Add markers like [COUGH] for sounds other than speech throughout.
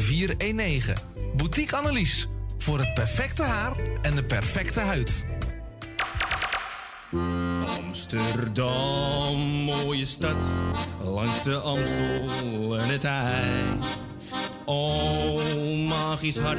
419. Boutique Annelies voor het perfecte haar en de perfecte huid. Amsterdam, mooie stad, langs de Amstel en het IJ. Oh, magisch hart,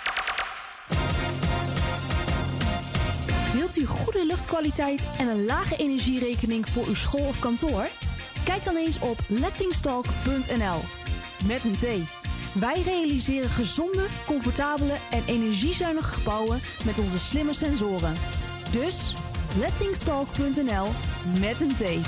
Wilt u goede luchtkwaliteit en een lage energierekening voor uw school of kantoor? Kijk dan eens op lettingstalk.nl. Met een T. Wij realiseren gezonde, comfortabele en energiezuinige gebouwen met onze slimme sensoren. Dus lettingstalk.nl met een T.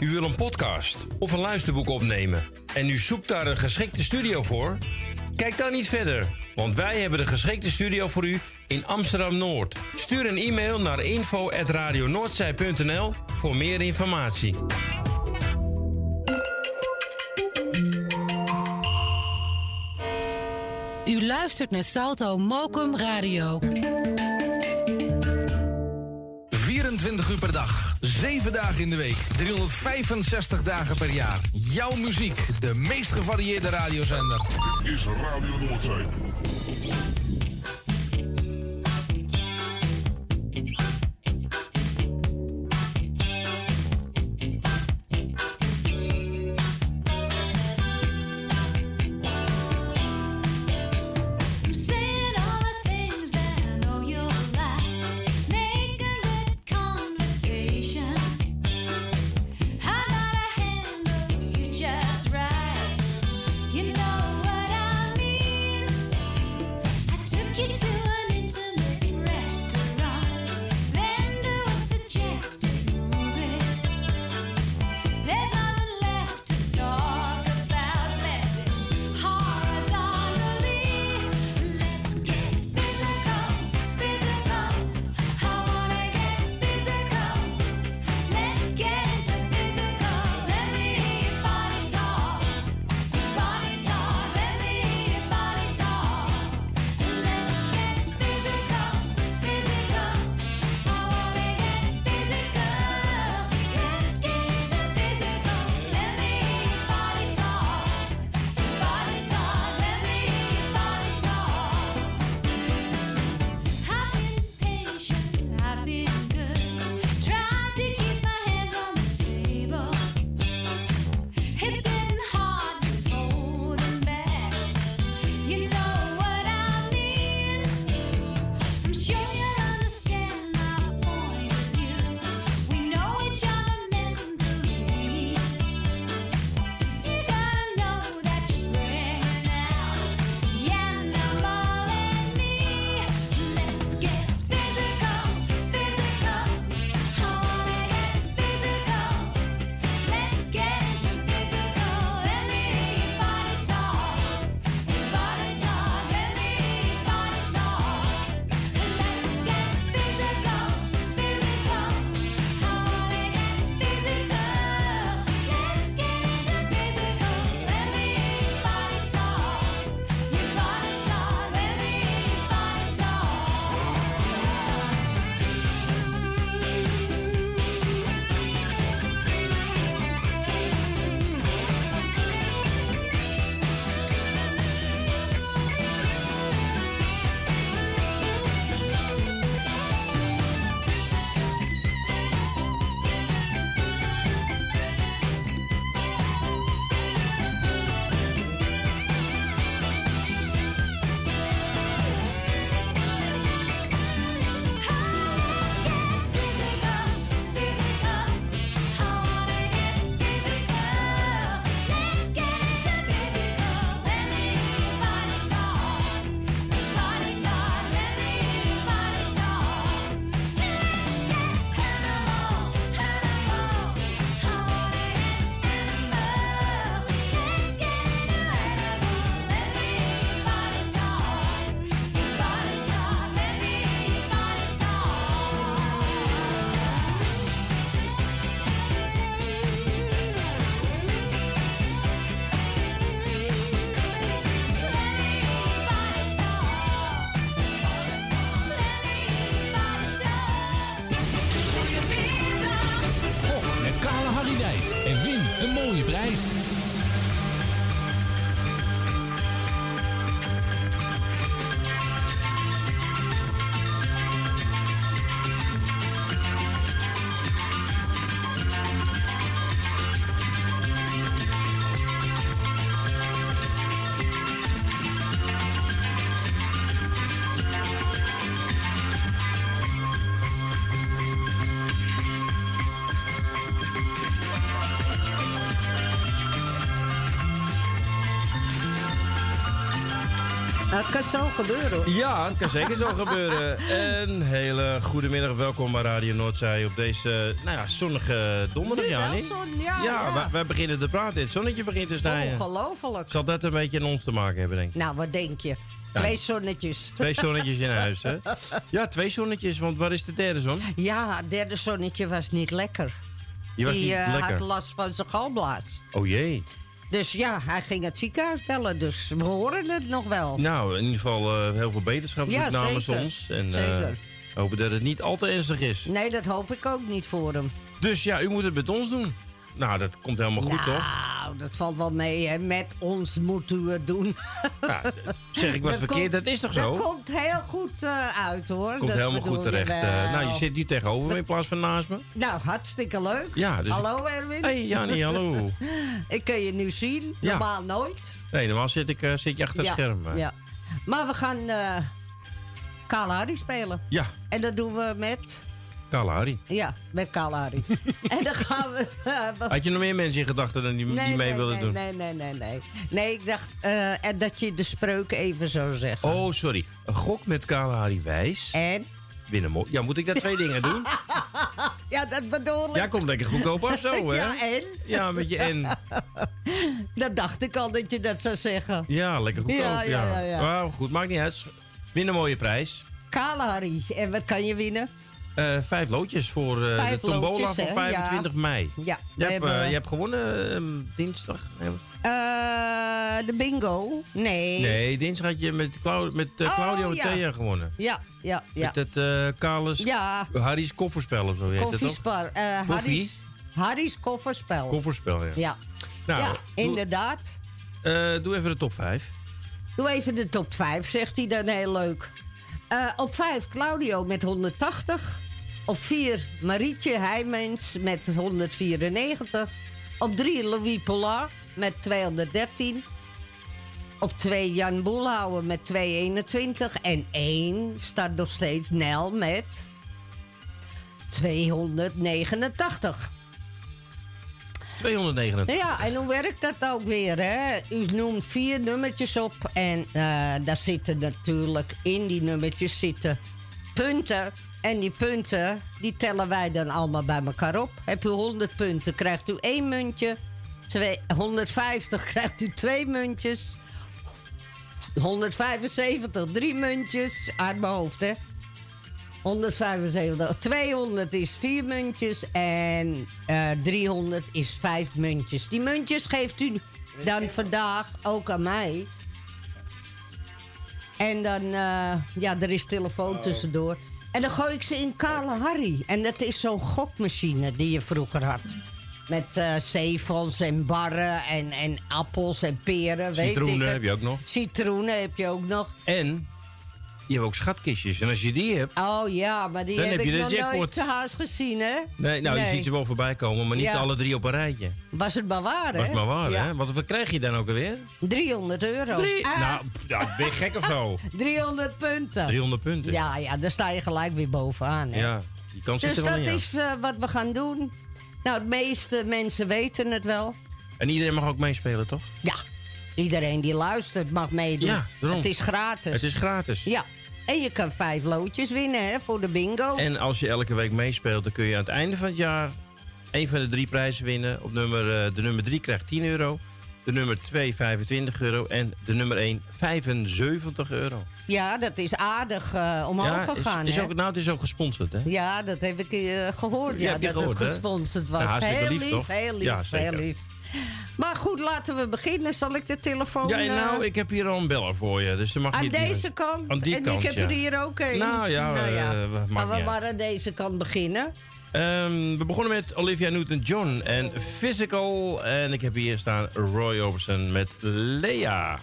U wil een podcast of een luisterboek opnemen en u zoekt daar een geschikte studio voor? Kijk dan niet verder, want wij hebben de geschikte studio voor u in Amsterdam Noord. Stuur een e-mail naar info@radionoordzij.nl voor meer informatie. U luistert naar Salto Mokum Radio. 24 uur per dag, 7 dagen in de week, 365 dagen per jaar. Jouw muziek, de meest gevarieerde radiozender. Dit is Radio Noordzee. Zo gebeuren. Ja, het kan zeker zo gebeuren. Een hele goede middag. Welkom bij Radio Noordzij op deze nou ja, zonnige donderdag, Nu wel Jani. zon, ja, ja, ja. Wij, beginnen te praten. Het zonnetje begint te stijgen. Ongelooflijk. Zal dat een beetje aan ons te maken hebben, denk ik. Nou, wat denk je? Twee zonnetjes. Twee zonnetjes in huis, hè? [LAUGHS] Ja, twee zonnetjes, want waar is de derde zon? Ja, het derde zonnetje was niet lekker. Die was niet eh, lekker. had last van zijn galblaas. Oh jee. Dus ja, hij ging het ziekenhuis bellen. Dus we horen het nog wel. Nou, in ieder geval eh, heel veel beterschap Ja, namens zeker. ons. En eh, Zeker. hopen dat het niet al te ernstig is. Nee, dat hoop ik ook niet voor hem. Dus ja, u moet het met ons doen. Nou, dat komt helemaal goed, toch? Nou, dat valt wel mee. Hè. Met ons moet u het doen. Ja, zeg ik wat Dat verkeerd, komt- dat is toch zo? Dat komt heel goed eh, uit, hoor. Komt Dat helemaal goed terecht. eh. nou, je zit nu tegenover me in plaats van naast me. Nou, hartstikke leuk. Ja, dus- Hallo Erwin. Hey, Jannie, hallo. [LAUGHS] ik kan je nu zien. Ja. Normaal nooit. Nee, normaal zit, ik, eh, zit je achter het scherm. Ja. Maar we gaan Kalahari spelen. Ja, En dat doen we met... Kalahari. Ja, met Kalahari. [LAUGHS] en dan gaan we... eh, Had je nog meer mensen in gedachten dan die, die mee nee, wilden nee, doen? Nee, nee, nee, nee. Nee, ik dacht eh, en dat je de spreuk even zou zeggen. Oh, sorry. Een gok met Kalahari wijs. En? Winnen Ja, moet ik daar twee dingen doen? [LAUGHS] Ja, dat bedoel ik. Ja, komt lekker goedkoop af zo, [LAUGHS] hè? Ja, en? Ja, met je N. Dat dacht ik al dat je dat zou zeggen. Ja, lekker goedkoop, Ja, ja. ja, ja, ja. Goed, maakt niet uit. Win een mooie prijs. Kalahari. En wat kan je winnen? Eh, vijf loodjes voor eh, Vijf de tombola loodjes, van hè? 25 Ja. mei. Ja, Je hebt, eh, je hebt gewonnen ehm, dinsdag. Nee, de bingo? Nee. Nee, dinsdag had je met, Clau- met Oh, Claudio ja. Thea gewonnen. Ja, ja, ja. Met het Kales Ja. Harry's kofferspel of zo heet het toch? Koffiespel. eh Koffie? Harry's, Harry's kofferspel. Kofferspel, ja. Ja. Nou, ja, doe, inderdaad. doe even de top 5. Doe even de top 5, zegt hij dan heel leuk. Eh, op 5 Claudio met 180. Op 4 Marietje Heijmens met 194. Op 3 Louis Pollard met 213. Op 2 Jan Boelhouwer met 221. En 1 staat nog steeds Nel met 289. 299. Ja, en hoe werkt dat ook weer, hè? U noemt vier nummertjes op en eh, daar zitten natuurlijk, in die nummertjes zitten punten. En die punten, die tellen wij dan allemaal bij elkaar op. Heb u 100 punten, krijgt u één muntje. Twee, 150 [LAUGHS] krijgt u twee muntjes. 175, drie muntjes. Mijn hoofd, hè? 175. 200 is vier muntjes en eh 300 is vijf muntjes. Die muntjes geeft u dan vandaag ook aan mij. En dan, eh, ja, er is telefoon tussendoor. En dan gooi ik ze in Kale Harry. En dat is zo'n gokmachine die je vroeger had. Met eh zeefels en barren en, en appels en peren. weet ik Citroenen heb je ook nog. Citroenen heb je ook nog. En je hebt ook schatkistjes. En als je die hebt... Oh ja, maar die Dan heb, heb je ik nog jackpot. nooit te huis gezien, hè? Nee, nou, je ziet ze wel voorbij komen, maar niet Ja. alle drie op een rijtje. Was het maar waar, hè? Was maar waar, Ja. hè? Wat wat krijg je dan ook alweer? 300 euro. Drie? Ah, Nou, ja, ben je gek of zo? [LAUGHS] 300 punten. 300 punten. Ja, ja, daar sta je gelijk weer bovenaan. Hè? Ja, die kans zit dus er wel dat in, ja. is eh, wat we gaan doen. Nou, de meeste mensen weten het wel. En iedereen mag ook meespelen, toch? Ja, iedereen die luistert mag meedoen. Ja. Het is gratis. Het is gratis. Ja, en je kan vijf loodjes winnen hè, voor de bingo. En als je elke week meespeelt, dan kun je aan het einde van het jaar... een van de drie prijzen winnen. Op nummer, eh, de nummer 3 krijgt 10 euro. De nummer 2 25 euro. En de nummer 1 75 euro. Ja, dat is aardig eh, omhoog ja, gegaan. is, is hè? ook, nou, het is ook gesponsord, hè? Ja, dat heb ik eh, gehoord. Ja, dat gehoord, het gesponsord was. Nou, heel lief, lief, toch? heel lief, Ja, heel lief. Maar goed, laten we beginnen. Zal ik de telefoon... Ja, en nou, eh, ik heb hier al een beller voor je. Dus dan mag aan je die- deze kant. Aan die en kant, ik heb ja. er hier ook een. Nou ja, Nou ja. eh, maar we maar aan deze kant beginnen. Ehm, we begonnen met Olivia Newton-John en Physical. En ik heb hier staan Roy Orbison met Lea.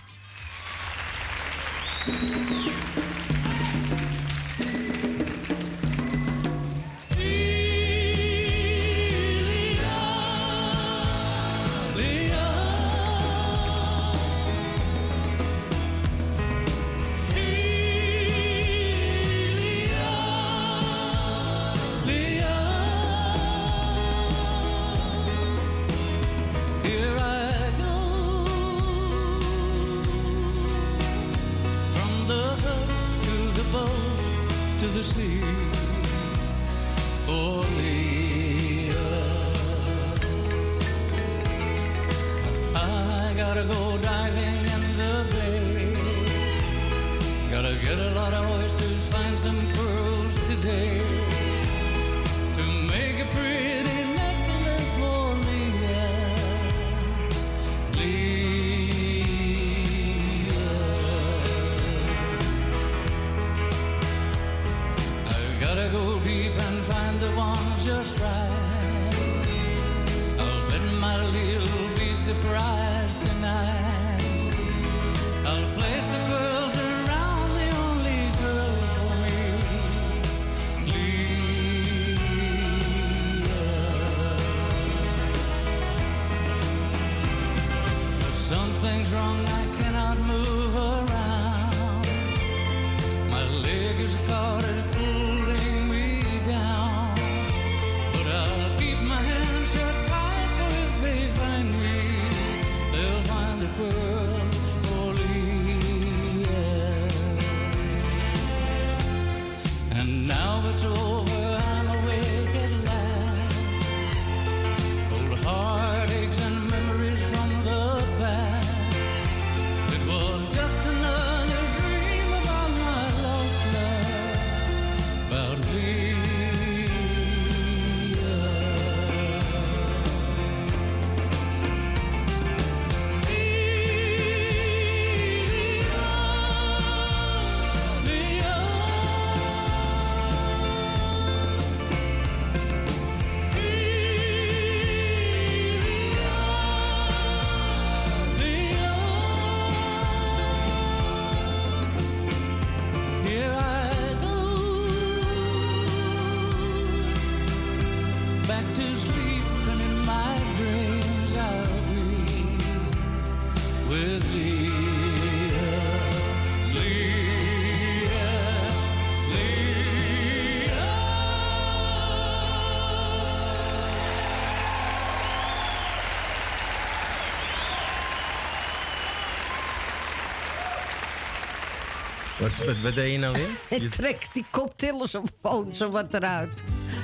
Wat, deed je nou weer? [LAUGHS] Ik trek die koptelefoon zo wat eruit.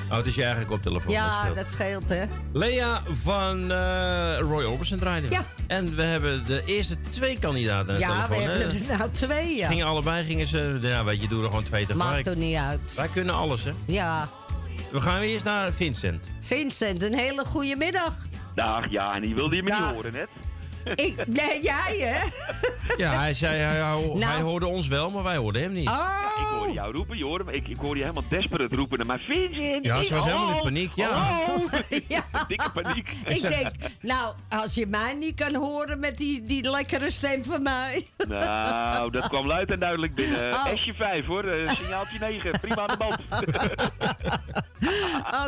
Oh, het is je eigen koptelefoon. ja, scheelt. dat scheelt, hè. Lea van eh, Roy Orbison draaide. Ja. En we hebben de eerste twee kandidaten aan de Ja, we telefoon. hè? hebben er nou twee, ja. Gingen allebei, gingen ze... Nou, weet je, doe er gewoon twee tegelijk. Maakt er niet uit. Wij kunnen alles, hè? Ja. We gaan weer eens naar Vincent. Vincent, een hele goede middag. Dag, ja, en die wilde je me Dag. niet horen net. Ik, nee, jij, hè? Ja, hij zei, hij, hij, Nou. hij hoorde ons wel, maar wij hoorden hem niet. Oh. Ik hoorde jou roepen, je hoorde. Ik, ik hoorde je helemaal desperate roepen naar mij. Vincent! Ja, ze was oh, helemaal in paniek, ja. oh." [LAUGHS] ja. Dikke paniek. [LAUGHS] Ik denk, nou, als je mij niet kan horen met die, die lekkere stem van mij. [LAUGHS] Nou, dat kwam luid en duidelijk binnen. Oh. Sje 5 hoor, eh, signaaltje 9. Prima aan de band.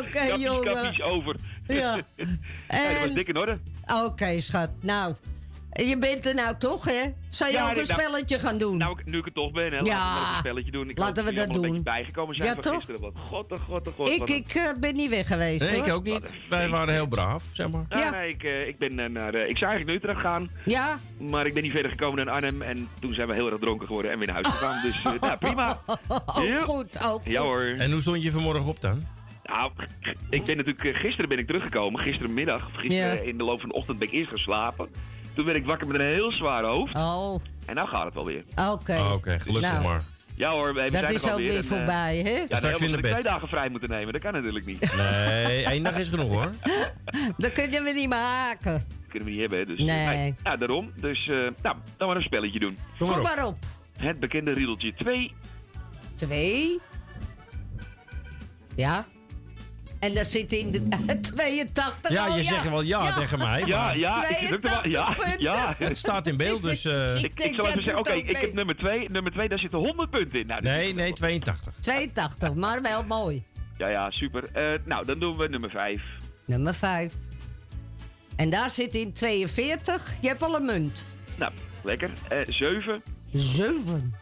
Oké, Kappies, jongen. kappies, over. Ja. Dat was En- dik in orde. Oké, schat. Nou, je bent er nou toch, hè? Zou je Ja, ook nee, een nou- spelletje gaan doen? Nou, nu ik het toch ben, hè, laten Ja. we een spelletje doen. Ik Laten we dat doen. een beetje bijgekomen zijn Ja, van toch? gisteren. Wat god, oh god, oh god. ik ik eh, ben niet weg geweest, Nee, hoor. ik ook niet. Wij waren heel braaf, zeg maar. Ja, nee, ik, eh, ik ben naar... eh, ik zou eigenlijk naar Utrecht gaan. Ja? Maar ik ben niet verder gekomen dan Arnhem. En toen zijn we heel erg dronken geworden en weer naar huis [LAUGHS] gegaan. Dus nou, prima. Ook Ja. goed, ook Ja hoor. En hoe stond je vanmorgen op dan? Nou, ik ben natuurlijk... gisteren ben ik teruggekomen. Gisterenmiddag. Gisteren Ja. in de loop van de ochtend ben ik eerst geslapen. Toen werd ik wakker met een heel zwaar hoofd. Oh, En nou gaat het wel weer. oké. Oh, Oké, gelukkig Nou, maar. Ja hoor, we, Dat zijn is ook alweer. weer en, eh, voorbij, hè? Ja, Straks weer naar bed. twee dagen vrij moeten nemen. Dat kan natuurlijk niet. Nee, één dag is genoeg hoor. [LAUGHS] Dan kunnen we niet meer haken. kunnen we niet hebben. hè, Dus, Nee. Ja, daarom. Dus, eh, nou, dan maar een spelletje doen. Kom maar op. Het bekende riedeltje 2. Twee. Ja. En daar zit in de [LAUGHS] 82. Ja, oh, je zegt wel ja, tegen mij. Ja, maar- ja, ik zit ja, 82 ja. Het staat in beeld, dus... [LAUGHS] eh, Ik, ik zal even zeggen, oké, ik heb nummer 2. Nummer 2, daar zitten 100 punten in. Nou, Nee, nee, 82. 82, maar wel mooi. Ja, ja, super. Eh, nou, dan doen we nummer 5. Nummer 5. En daar zit in 42. Je hebt al een munt. Nou, lekker. Eh 7. 7.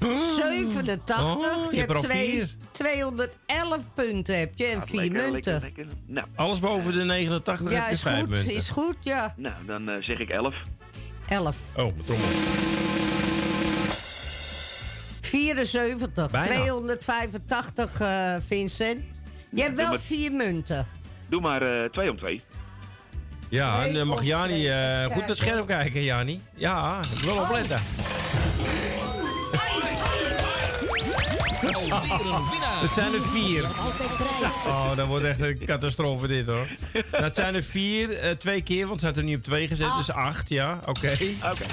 87. Oh, je je hebt er al hebt twee, vier. 211 punten heb je en 4 lekker, munten. lekker, lekker. Nou, Alles boven de 89 Ja, heb je is 5 goed, munten. is goed, ja. nou, dan eh, zeg ik 11. 11. Oh, mijn trommel. 74. Bijna. 285, eh, Vincent. Je hebt wel maar- vier munten. Doe maar 2 om 2. Ja, en Nee, dan mag Jani twee. eh, goed naar het scherp kijken, Jani. Ja, ik wil opletten. [LAUGHS] Het zijn er vier. Oh, dat wordt echt een catastrofe dit hoor. [LAUGHS] Het zijn er vier, eh, twee keer, want ze had er niet op twee gezet, dus acht, ja, oké. Oké.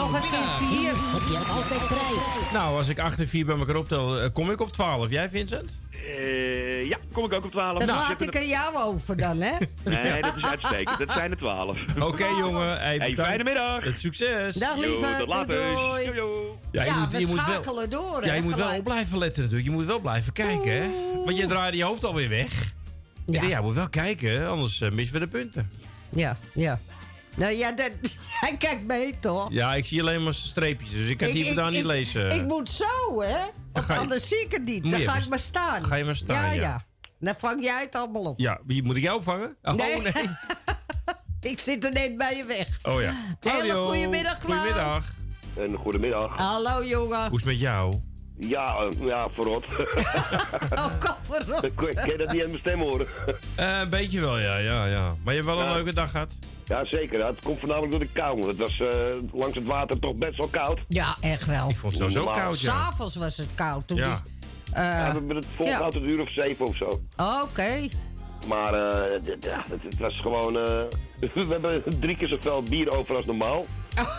Nog een keer vier. Heb je altijd prijs. Nou, als ik acht en vier bij elkaar optel, eh, kom ik op 12. Jij, Vincent? Eh, ja, kom ik ook op 12. Dat Nou, laat ik aan jou over dan, hè? Nee, dat is uitstekend. Dat zijn er 12. Oké, jongen. Hey, bedankt. fijne middag. Het succes. Dag Yo, lieve, tot later. doei, doei. Yo, yo. Ja, je Ja, moet, we je moet wel, schakelen door, ja, je moet wel op blijven letten natuurlijk. Je moet wel blijven kijken, hè. Want je draait je hoofd alweer weg. Ik denk, ja, je moet wel kijken, anders eh, missen we de punten. Ja, ja. Nou ja, dat, [LAUGHS] hij kijkt mee, toch? Ja, ik zie alleen maar streepjes, dus ik kan het hier vandaan niet lezen. Ik moet zo, hè? Want je- anders zie ik het niet. Dan ga ik maar staan. ga je maar staan, Ja, ja. ja. Dan vang jij het allemaal op. Ja, wie- moet ik jou opvangen? Oh, Nee. nee. [LAUGHS] Ik zit er net bij je weg. Oh ja. Claudio. goedemiddag, Klaus. Goedemiddag. En goedemiddag. Hallo, jongen. Hoe is het met jou? Ja, eh, ja, verrot. [LAUGHS] Oh, verrot. Kun je dat niet aan mijn stem horen? Eh, een beetje wel, ja, ja, ja. Maar je hebt wel een Ja. leuke dag gehad? Ja, zeker. Ja, Het komt voornamelijk door de kou. Het was eh, langs het water toch best wel koud. Ja, echt wel. Ik vond het sowieso koud, ja. S'avonds was het koud. Toen Ja. die, eh, ja, we hebben het volgehouden tot een uur of zeven of zo. Oké. Maar eh, ja, het, het was gewoon... eh, [LAUGHS] we hebben drie keer zoveel bier over als normaal.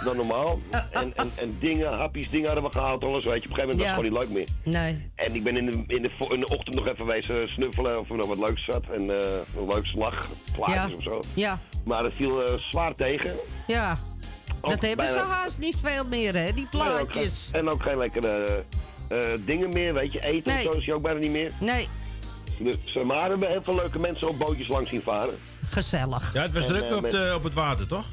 Dan normaal. En, en, en dingen, hapjes, dingen hadden we gehaald, alles weet je. Op een gegeven moment Ja. was het gewoon niet leuk meer. Nee. En ik ben in de, in de, vo- in de ochtend nog even wezen snuffelen of er nog wat leuks zat. En eh, een leuk slag, plaatjes Ja. of zo. Ja, Maar het viel eh, zwaar tegen. ja. Ook Dat hebben ze haast niet veel meer, hè? Die Nee, ook geen- plaatjes. En ook geen lekkere eh, dingen meer, weet je. Eten Nee. of zo is je ook bijna niet meer. Nee, Dus, maar we hebben heel veel leuke mensen op bootjes langs zien varen. gezellig. Ja, het was En, druk op, met- de, op het water, toch?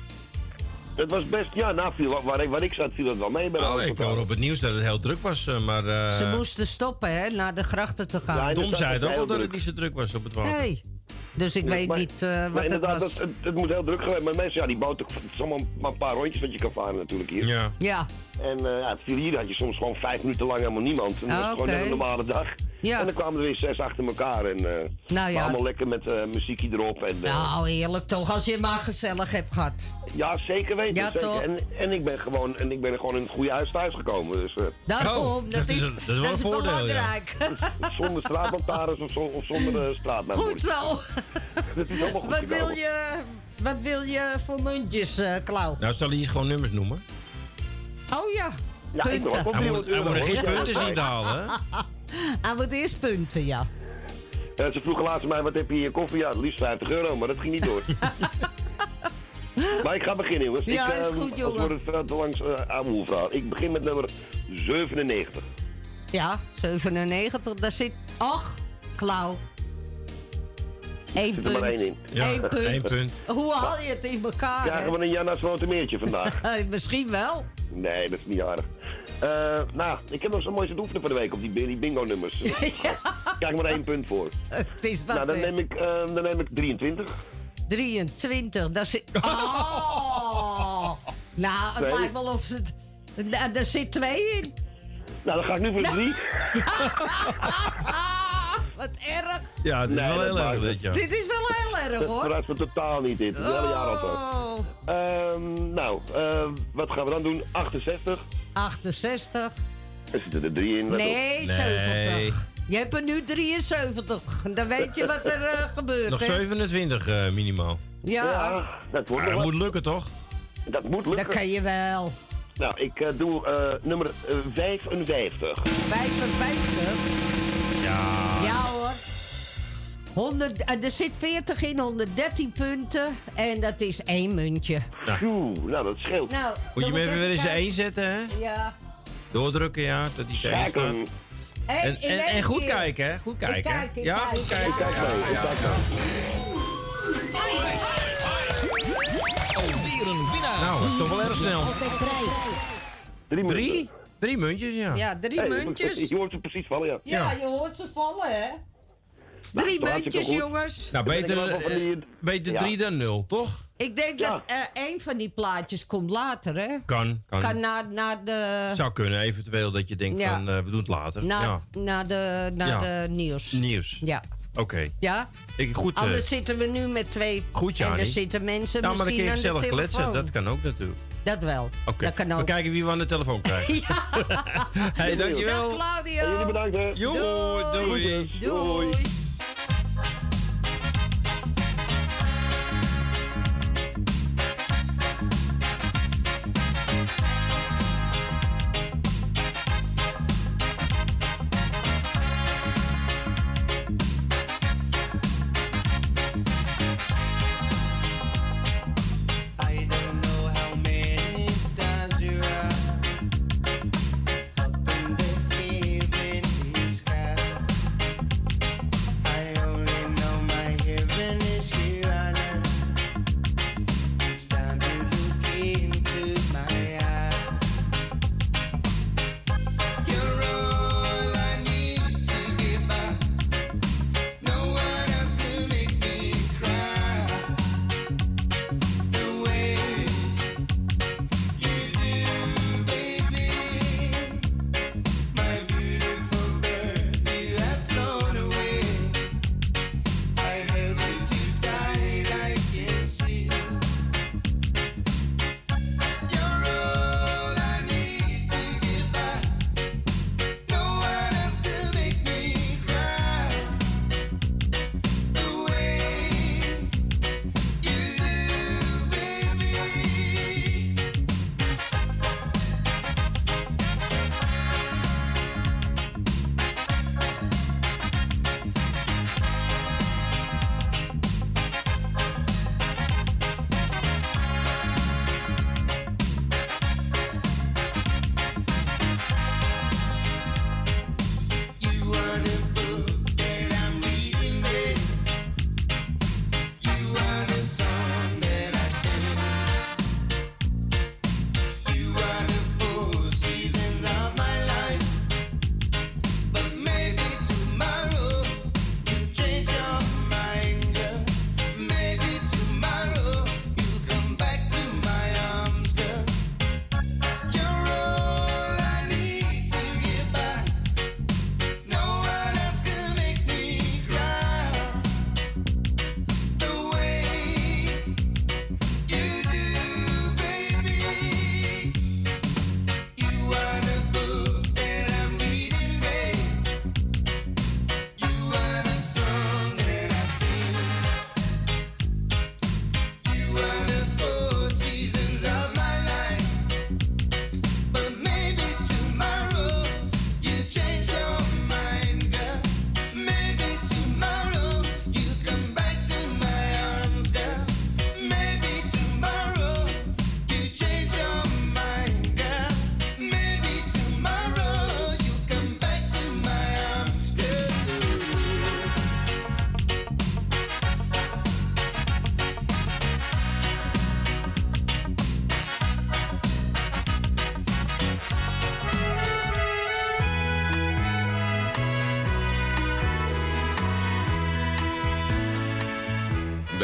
Het was best, ja, nou, viel, waar, ik, waar ik zat viel het wel mee. Bij Oh, ik hoofdverhaal. hoor op het nieuws dat het heel druk was, eh, maar... eh, Ze moesten stoppen, hè? Naar de grachten te gaan. Ja, Dom zei het ook heel dat het druk. niet zo druk was op het water. Nee. Dus ik weet Maar- niet eh, wat het was. Het, het, het moet heel druk geweest. Maar mensen, ja, die is allemaal maar een paar rondjes wat je kan varen natuurlijk hier. Ja. Ja, En eh, ja, het viel hier had je soms gewoon vijf minuten lang helemaal niemand. En dat Ah, was gewoon net een normale dag. Ja. En dan kwamen er weer zes achter elkaar. En eh, Nou ja. allemaal lekker met eh, muziekje erop. En, eh, nou heerlijk toch, als je het maar gezellig hebt gehad. Ja, zeker weten. Ja, zeker. toch? En, en, ik ben gewoon, en ik ben gewoon in het goede huis thuis gekomen. Dus, eh, Daarom, Oh, dat, dat is dat is wel een voordeel, ja. belangrijk. [LAUGHS] zonder straatlantaarns of, zo- of zonder uh. Goed zo. Dat is allemaal goed Wat wil je, wat wil je voor muntjes, eh Klauw? Nou, zal hij eens gewoon nummers noemen? Oh ja, Ja, ik punten. hoor. Hij moet, hij moet er geen punten zien te halen, hè? [LAUGHS] Hij moet eerst punten, ja. Ja, ze vroegen laatst mij, wat heb je in je koffie? Ja, het liefst 50 euro, maar dat ging niet door. [LAUGHS] maar ik ga beginnen, jongens. Ja, ik, is ehm, goed, als jongen. wordt het veel te langs uh. Ik begin met nummer 97. Ja, 97, daar zit... Ach, Klauw. Eén Zit er maar punt. één in. Ja, Eén punt. punt. Hoe haal je het in elkaar? hè? Krijgen we een Janna's Rotemeertje vandaag? [LAUGHS] Eh, Misschien wel. nee, dat is niet aardig. Eh, nou, ik heb nog zo'n mooie oefenen voor de week op die, die bingo-nummers. [LAUGHS] Krijg maar één punt voor. Het is wat, Nou, dan neem, ik, eh, dan neem ik 23. 23, daar zit... Oh! nou, het Nee. lijkt wel of het... Nou, daar zit twee in. Nou, dan ga ik nu voor drie. [LAUGHS] Wat erg. Ja, het is Nee, wel dat heel erg dit, ja. Dit is wel heel erg, Dat hoor. verrast me totaal niet dit. Het hele jaar al. Oh. Ehm, nou, eh, wat gaan we dan doen? 68. 68. Er zitten er drie in. op. Nee, 70. Je hebt er nu 73. Dan weet je wat er eh, gebeurt, Nog hè? 27 eh, minimaal. Ja. dat wordt Ja, dat wat. moet lukken, toch? Dat moet lukken. Dat kan je wel. Nou, ik eh, doe eh, nummer eh, 55. 55. Ja. Ja hoor. 100, eh, er zit 40 in, 113 punten. En dat is één muntje. Oeh, nou, dat scheelt. Nou, Moet je hem even weer eens één zetten, hè? Ja. Doordrukken, ja, dat hij zijn één staat. En, en, goed kijken, hè? Goed kijken. hè? kijk, ik ja, kijk, goed kijken. ik kijk Ja, ja, ja. Alweer een winnaar. Nou, dat is toch wel erg snel. Altijd prijs. Drie. Drie? Drie muntjes, ja. Ja, drie Hey, muntjes. Je hoort ze precies vallen, ja. Ja, je hoort ze vallen, hè? Drie is hartstikke muntjes, jongens. Nou, beter, eh, die- beter Ja. drie dan nul, toch? Ik denk dat eh één van die plaatjes komt later, hè? Kan, kan. Kan na, na de... Zou kunnen, eventueel dat je denkt Ja. van, eh, we doen het later. Na, ja. na de, na Ja. de nieuws. Nieuws. Ja. Oké. Ja? Ik, goed, eh, Anders zitten we nu met twee... goed, En er zitten mensen nou, maar dan kun misschien je aan de gezellig kletsen. Dat kan ook natuurlijk. Dat wel. Oké, kan we kijken wie we aan de telefoon krijgen. [LAUGHS] hey, dankjewel. Dag Claudio. En jullie bedankt, hè. Doei. Doei. I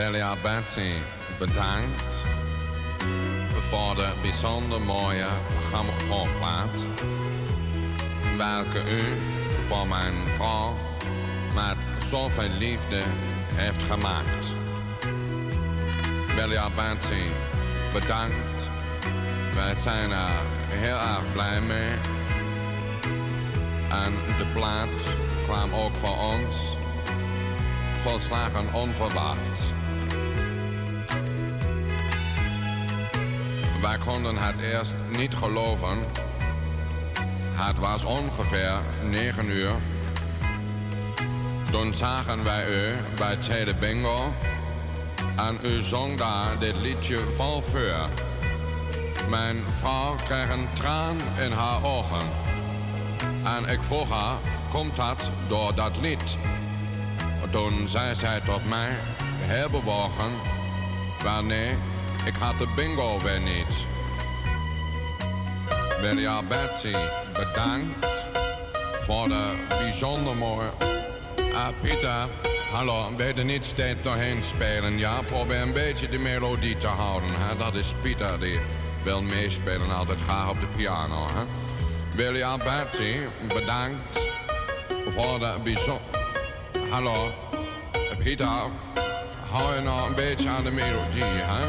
Belia Betsy, bedankt voor de bijzonder mooie grammofoonplaat. Welke u voor mijn vrouw met zoveel liefde heeft gemaakt. Belia Betsy, bedankt. Wij zijn er heel erg blij mee. En de plaat kwam ook voor ons volslagen onverwacht. Wij konden het eerst niet geloven. Het was ongeveer 9 uur. Toen zagen wij u bij Tweede Bingo. En u zong daar dit liedje vol vuur. Mijn vrouw kreeg een traan in haar ogen. En ik vroeg haar, komt dat door dat lied? Toen zei zij tot mij, heel bewogen, wel nee, ik had de bingo weer niet. Wilja Betsy, bedankt voor de bijzonder mooie... Ah, Pieter, hallo, wil je niet steeds doorheen spelen? Ja, probeer een beetje de melodie te houden. Dat is Pieter, die wil meespelen altijd graag op de piano. Hè? Wilja bedankt voor de bijzonder... Hallo, hou je nou een beetje aan de melodie, hè?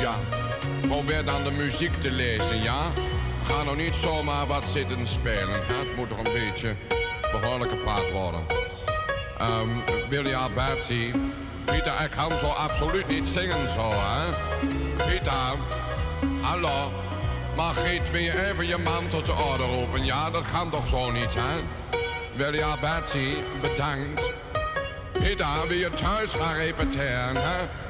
Ja, probeer dan de muziek te lezen, ja? Ga nou niet zomaar wat zitten spelen, hè? Het moet toch een beetje behoorlijk gepraat worden. Ehm Wilja Bertie, Pieter, ik kan zo absoluut niet zingen zo, hè? Pieter, hallo, Margriet, wil je even je man tot de orde roepen? Ja, dat kan toch zo niet, hè? Wilja Bertie, bedankt. Pieter, wil je thuis gaan repeteren?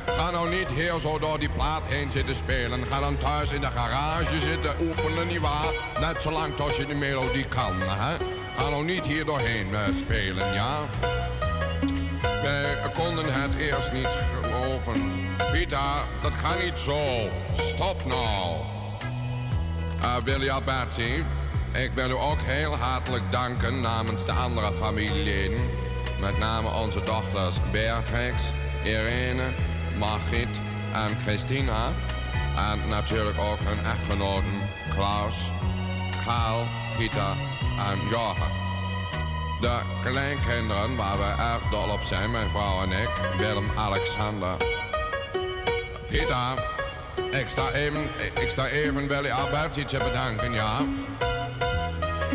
Ga nou niet hier zo door die plaat heen zitten spelen. Ga dan thuis in de garage zitten oefenen, nietwaar? Net zolang tot je de melodie kan, hè? Ga nou niet hier doorheen eh, spelen, ja? Wij konden het eerst niet geloven. Pieter, dat kan niet zo. Stop nou. Uh, Wilja Betty, ik wil u ook heel hartelijk danken namens de andere familieleden. Met name onze dochters Beatrix, Irene, Margriet en Christina. En natuurlijk ook hun echtgenoten Klaus, Karl, Pieter en Jochen. De kleinkinderen waar we erg dol op zijn, mijn vrouw en ik, Willem, Alexander. Pieter, ik sta even, ik sta even Willy te bedanken, ja.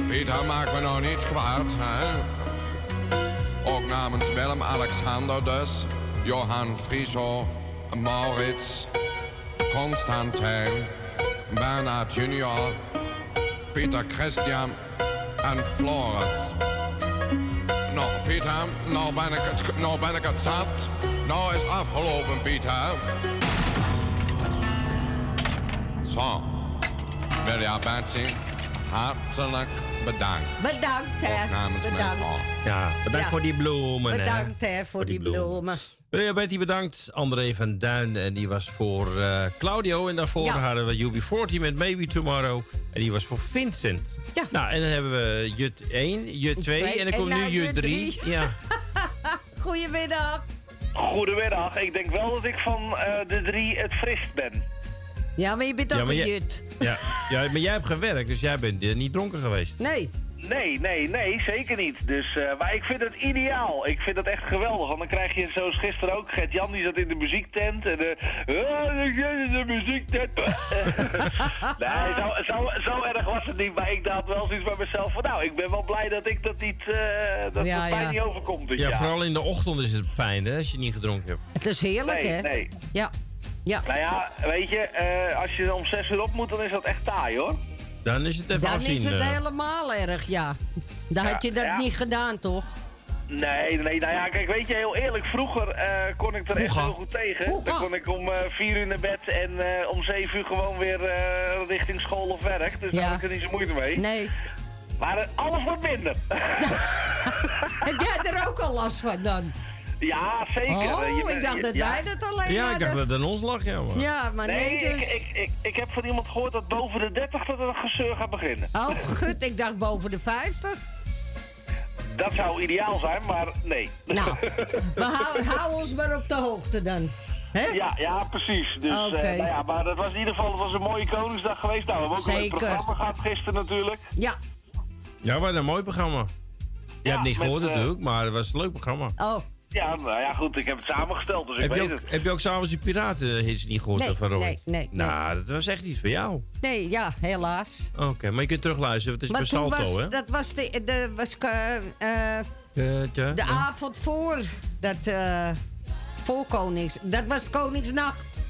Pieter, maak me nou niet kwaad, hè. Ook namens Willem, Alexander dus, Johan Frieso, Maurits, Constantijn, Bernard Junior, Pieter Christian en Floris. Nou, Pieter, nou ben ik het, nou ben ik het zat. Nou is afgelopen, Pieter. Zo, Wilja Betsy, hartelijk bedankt. Bedankt, hè. Namens mijn Bedankt. vrouw. Ja, bedankt Ja. voor die bloemen. Bedankt, hè, voor die bloemen. Betty bedankt. André van Duin, en die was voor eh, Claudio. En daarvoor Ja. hadden we UB40 met Maybe Tomorrow. En die was voor Vincent. Ja. Nou, en dan hebben we Jut 1, Jut 2 Twee, en dan en komt nu nou Jut Jut 3. drie. Ja. [LAUGHS] Goedemiddag. Goedemiddag. Ik denk wel dat ik van eh, de drie het frist ben. Ja, maar je bent ook Ja, een jut. Ja. ja, maar jij hebt gewerkt, dus jij bent eh, niet dronken geweest. Nee. Nee, nee, nee, zeker niet. Dus, eh, maar ik vind het ideaal. Ik vind het echt geweldig. Want dan krijg je zoals gisteren ook. Gert Jan die zat in de muziektent. En eh oh, ik zit in de muziektent. [LAUGHS] nee, zo, zo, zo erg was het niet. Maar ik dacht wel zoiets bij mezelf van... Nou, ik ben wel blij dat ik dat niet... eh, dat Ja, het mij ja. niet overkomt Ja, jaar. vooral in de ochtend is het fijn, hè, als je niet gedronken hebt. Het is heerlijk, Nee, hè? nee. Ja. Ja. Nou ja, weet je, eh, als je om zes uur op moet, dan is dat echt taai, hoor. Dan is het even Dan afzien. is het eh. helemaal erg, ja. Dan had je dat ja. niet gedaan, toch? Nee, nee, nou ja, kijk, weet je, heel eerlijk, vroeger eh, kon ik er echt heel goed tegen. Dan kon ik om eh, vier uur naar bed en eh, om zeven uur gewoon weer eh, richting school of werk. Dus daar had ik er niet zo moeite mee. Nee. Maar alles wordt minder. [LAUGHS] Heb jij er ook al last van dan? Ja, zeker. Oh, Eh, je ik dacht dat ja. wij dat alleen Ja, ik dacht dat het aan ons lag, ja. Maar. Ja, maar nee, Nee, dus... ik, ik, ik, ik heb van iemand gehoord dat boven de 30 dat het gezeur gaat beginnen. Oh, gut, ik dacht boven de 50. Dat zou ideaal zijn, maar nee. Nou, [LAUGHS] we hou, hou ons maar op de hoogte dan. Hè? Ja, ja, precies. Dus, eh, Oké. nou ja, maar dat was in ieder geval het was een mooie Koningsdag geweest. Nou, we hebben ook een Zeker. programma gehad gisteren natuurlijk. Ja. Ja, wat een mooi programma. Je hebt niks met, gehoord eh, natuurlijk, maar het was een leuk programma. Oh, Ja, nou ja, goed, ik heb het samengesteld, dus ik Heb je, weet ook, het. heb je ook s'avonds die piratenhits niet gehoord Nee, van Roy? nee, nee, nee. Nou, dat was echt niet voor jou. Nee, ja, helaas. Oké, maar je kunt terugluisteren. Het is maar bij Salto, was, hè? dat was de, de, was, eh, eh, De, de- de avond voor dat, eh, voor Konings... Dat was Koningsnacht.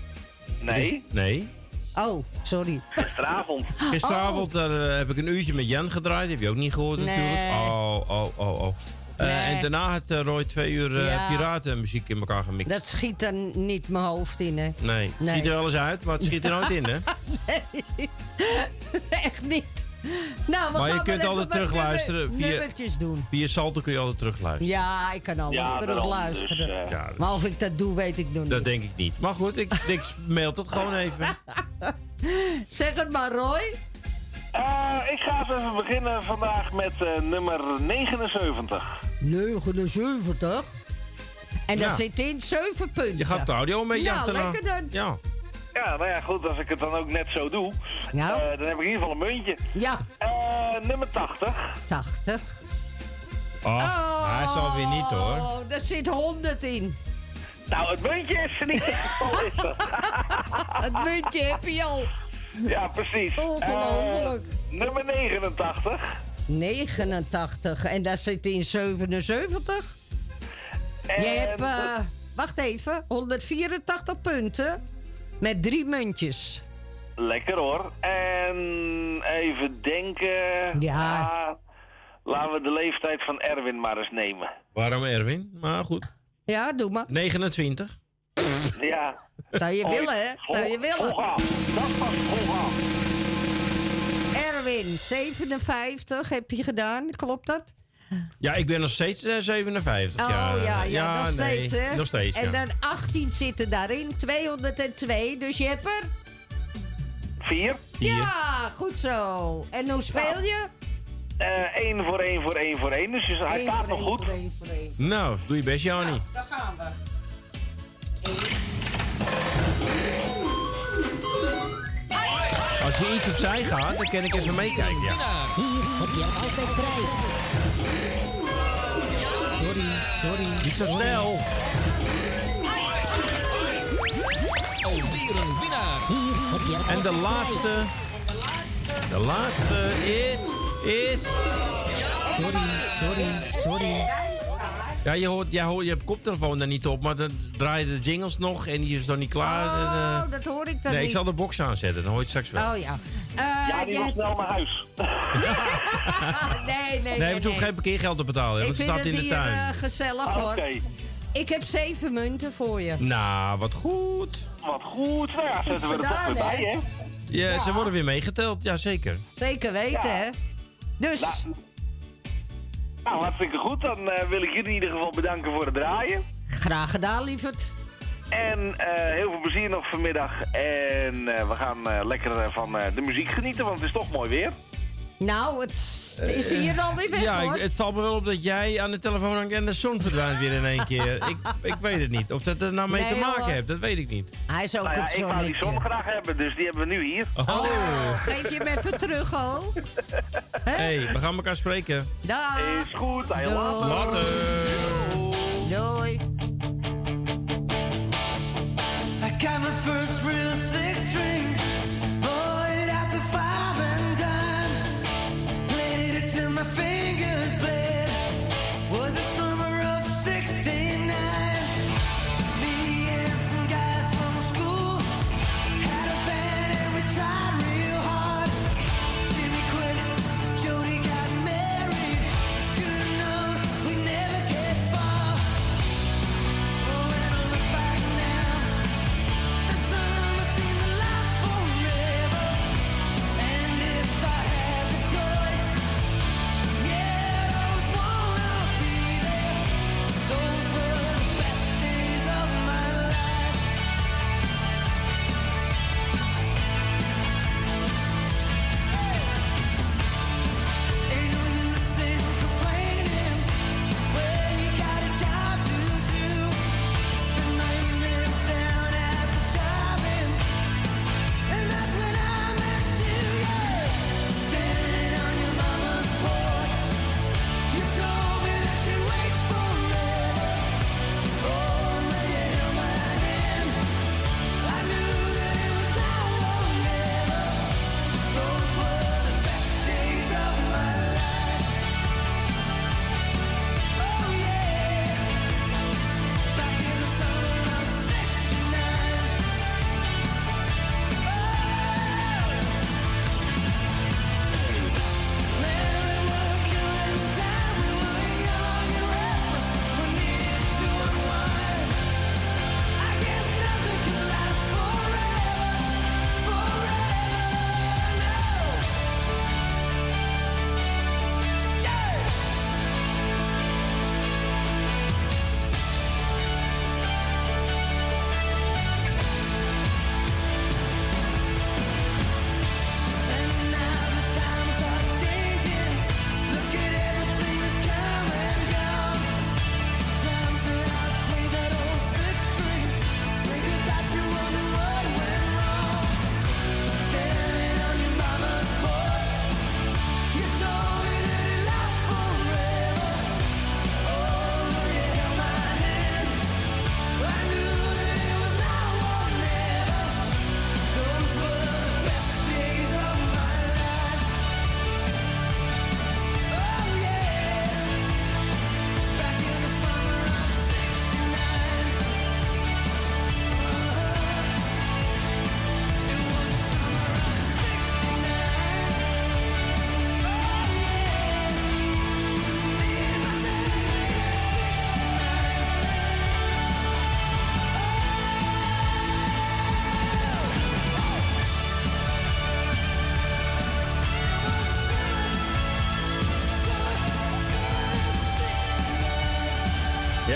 Nee, Nee. Oh, sorry. gisteravond. [LAUGHS] Gisteravond eh, heb ik een uurtje met Jan gedraaid. Heb je ook niet gehoord Nee. natuurlijk. Oh, oh, oh, oh. Eh, Nee. En daarna had eh, Roy twee uur eh, Ja. piratenmuziek in elkaar gemixt. Dat schiet dan niet mijn hoofd in, hè? Nee, Nee. schiet er wel eens uit, maar het schiet er nooit in, hè? [LAUGHS] Nee, [LAUGHS] echt niet. Nou, Maar je kunt altijd terugluisteren via- doen. Via Salto kun je altijd terugluisteren. Ja, ik kan altijd Ja, terugluisteren. dus, Ja, Maar of ik dat doe, weet ik nog dat niet. denk ik niet. Maar goed, ik, ik mail het gewoon even. [LAUGHS] Zeg het maar, Roy. Eh, ik ga eens even beginnen vandaag met eh, nummer 79. 79. En daar Ja. zit in 7 punten. Je gaat de audio een beetje Ja, achterna. lekker dan. Ja. Ja, nou ja, goed, als ik het dan ook net zo doe, Ja. eh, dan heb ik in ieder geval een muntje. Ja. Eh, nummer 80. 80. Oh, hij zal weer niet hoor. Oh, daar zit 100 in. Nou, het muntje is er niet. [LAUGHS] Het muntje heb je al. ja, precies. Ongelooflijk. Eh, nummer 89. 89. En daar zit in 77. Je En hebt, eh, wacht even, 184 punten. Met drie muntjes. Lekker hoor. En even denken. Ja. Ah, laten we de leeftijd van Erwin maar eens nemen. Waarom Erwin? Maar goed. Ja, doe maar. 29. Ja. Zou je willen, hè? Zou je willen. Dat was volgaan. Erwin, 57 heb je gedaan, klopt dat? Ja, ik ben nog steeds eh, 57. Oh ja, ja, ja, nog nee, steeds, hè? Nog steeds, En ja. dan 18 zitten daarin, 202, dus je hebt er... Vier. Vier. Ja, goed zo. En hoe speel je? Eén voor één voor één voor één. Dus hij staat voor nog één goed. voor één voor één. Nou, doe je best, Jani. Daar gaan we. Als je iets opzij gaat, dan kan ik even meekijken. Ja. Hier heb je altijd prijs. Sorry, sorry. Niet zo snel. Alweer een winnaar. Hier heb je En de laatste. De laatste is. Is. Sorry, sorry, sorry. Ja, je, hoort, jij hoort, je hebt koptelefoon daar niet op, maar dan draaien de jingles nog en die is nog niet klaar. en, eh, Oh, dat hoor ik dan nee, ik zal de box aanzetten, dan hoor je het straks wel. Oh ja. Eh, Ja, die hebt- snel naar huis. [LAUGHS] nee, nee, nee. nee, we hoeven nee. geen parkeergeld te betalen, want het staat in de hier tuin. eh, gezellig Ah, hoor. Oké. Ik heb zeven munten voor je. Nou, wat goed. Wat goed. Nou ja, zetten we er toch weer bij, hè? Ja, ze worden weer meegeteld, ja zeker. Zeker weten, Ja. hè? Dus, Nou, nou, hartstikke goed. Dan eh, wil ik jullie in ieder geval bedanken voor het draaien. graag gedaan, lieverd. En eh, heel veel plezier nog vanmiddag. En eh, we gaan lekker van de muziek genieten, want het is toch mooi weer. Nou, het is hier alweer weg, Eh, Ja, hoor. ik, het valt me wel op dat jij aan de telefoon hangt en de zon verdwijnt weer in één keer. [LAUGHS] ik, ik weet het niet. Of dat er nou mee Nee, te maken hoor. heeft, dat weet ik niet. Hij is ook Nou ja, het ik wou die zon graag hebben, dus die hebben we nu hier. Oh. Geef je hem even terug, ho. [LAUGHS] hey, we gaan elkaar spreken. Dag. Is goed, hij Doei. later. Later. Doei. I got my first real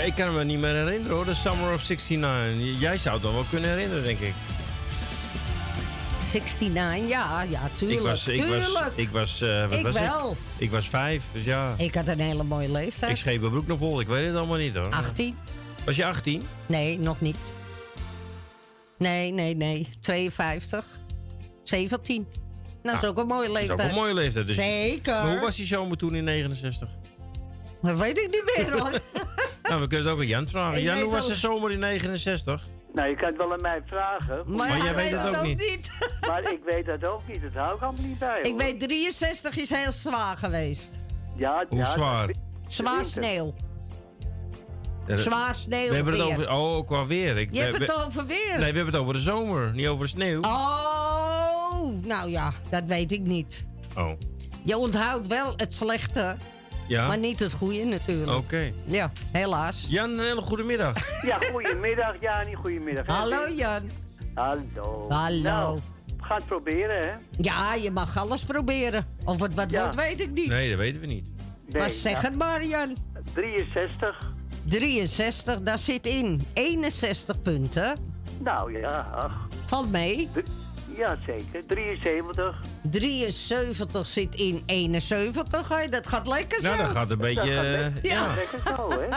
ik kan me niet meer herinneren hoor, de Summer of 69. J- Jij zou het dan wel kunnen herinneren, denk ik. 69, ja, ja, tuurlijk. ik was, ik was, ik was, wat Ik was wel. ik? Ik was vijf, dus ja. Ik had een hele mooie leeftijd. Ik scheep mijn broek nog vol, ik weet het allemaal niet hoor. 18? Was je 18? Nee, nog niet. Nee, nee, nee. 52. 17. Nou, dat is ook een mooie Dat is leeftijd. ook een mooie leeftijd. Dus Zeker. Maar hoe was die zomer toen in 69? Dat weet ik niet meer hoor. [LAUGHS] nou, we kunnen het ook aan Jan vragen. Jan, hoe was de zomer in 69? Nou, je kan het wel aan mij vragen. Maar Maar jij weet het ook niet. maar ik weet dat ook niet. Dat hou ik allemaal niet bij. Ik weet 63 is heel zwaar geweest. Ja, Hoe ja, zwaar? Zwaar sneeuw. Zwaar sneeuw. We hebben het over... Oh, qua weer. Ik, Je hebt het we- over weer. Nee, we hebben het over de zomer, niet over de sneeuw. Oh, nou ja, dat weet ik niet. Oh, Je onthoudt wel het slechte, ja? maar niet het goede natuurlijk. Oké. Ja, helaas. Jan, een hele goede middag. [LAUGHS] Ja, goedemiddag, Jani. Goedemiddag. Hallo Jan. Hallo. Hallo. Nou, we gaan het proberen, hè? Ja, je mag alles proberen. Of het wat Ja. wordt, weet ik niet. Nee, dat weten we niet. Nee, maar zeg ja. het maar, Jan. 63. 63, daar zit in 61 punten. Nou ja, ach. Valt mee. Ja, zeker. 73. 73 zit in 71. Hé, dat gaat lekker zo. Nou, dat gaat een beetje... Dat gaat lekker, Ja. ja. lekker zo, hè?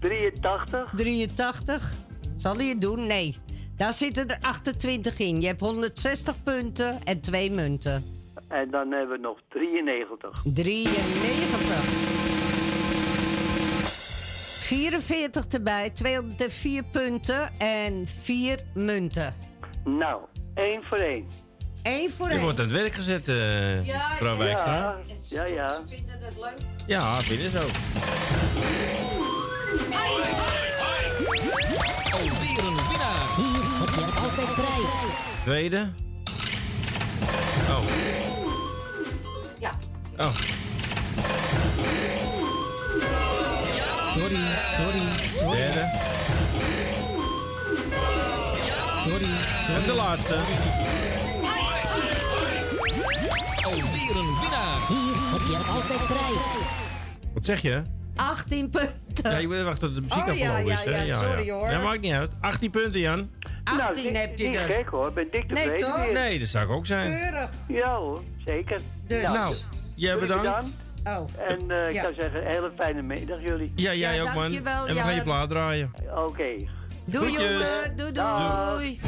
[LAUGHS] 83. 83. Zal hij het doen? Nee. Daar zitten er 28 in. Je hebt 160 punten en twee munten. En dan hebben we nog 93. 93. 44 erbij, 204 punten en 4 munten. Nou, één voor één. Eén voor Je één. wordt aan het werk gezet, eh mevrouw Wijkstra. Ja, ja, ja. Ze vinden het leuk. Ja, vinden ze ook. Alweer een winnaar. Hier heb je altijd prijs. Tweede. Oh. Ja. Oh. Sorry, sorry, sorry. Derde. En de laatste. Alweer een winnaar. Hier heb je altijd prijs. Wat zeg je? 18 punten. Ja, je moet wachten tot de muziek Oh, ja, afgelopen is. ja, hè? ja, sorry, hoor. Ja, maakt niet uit. 18 punten, Jan. 18 nou, heb je niet er. gek hoor, ben dik Nee, tevreden toch? weer. Nee, dat zou ik ook zijn. Keurig. Ja hoor, zeker. Dus. Nou, jij Jullie bedankt. Oh. En eh, ik Ja. zou zeggen, een hele fijne middag jullie. Ja, jij Ja, ook, man. dankjewel, En we gaan je plaat draaien. Oké. Doei Groetjes. jongen. Doei Dag. doei.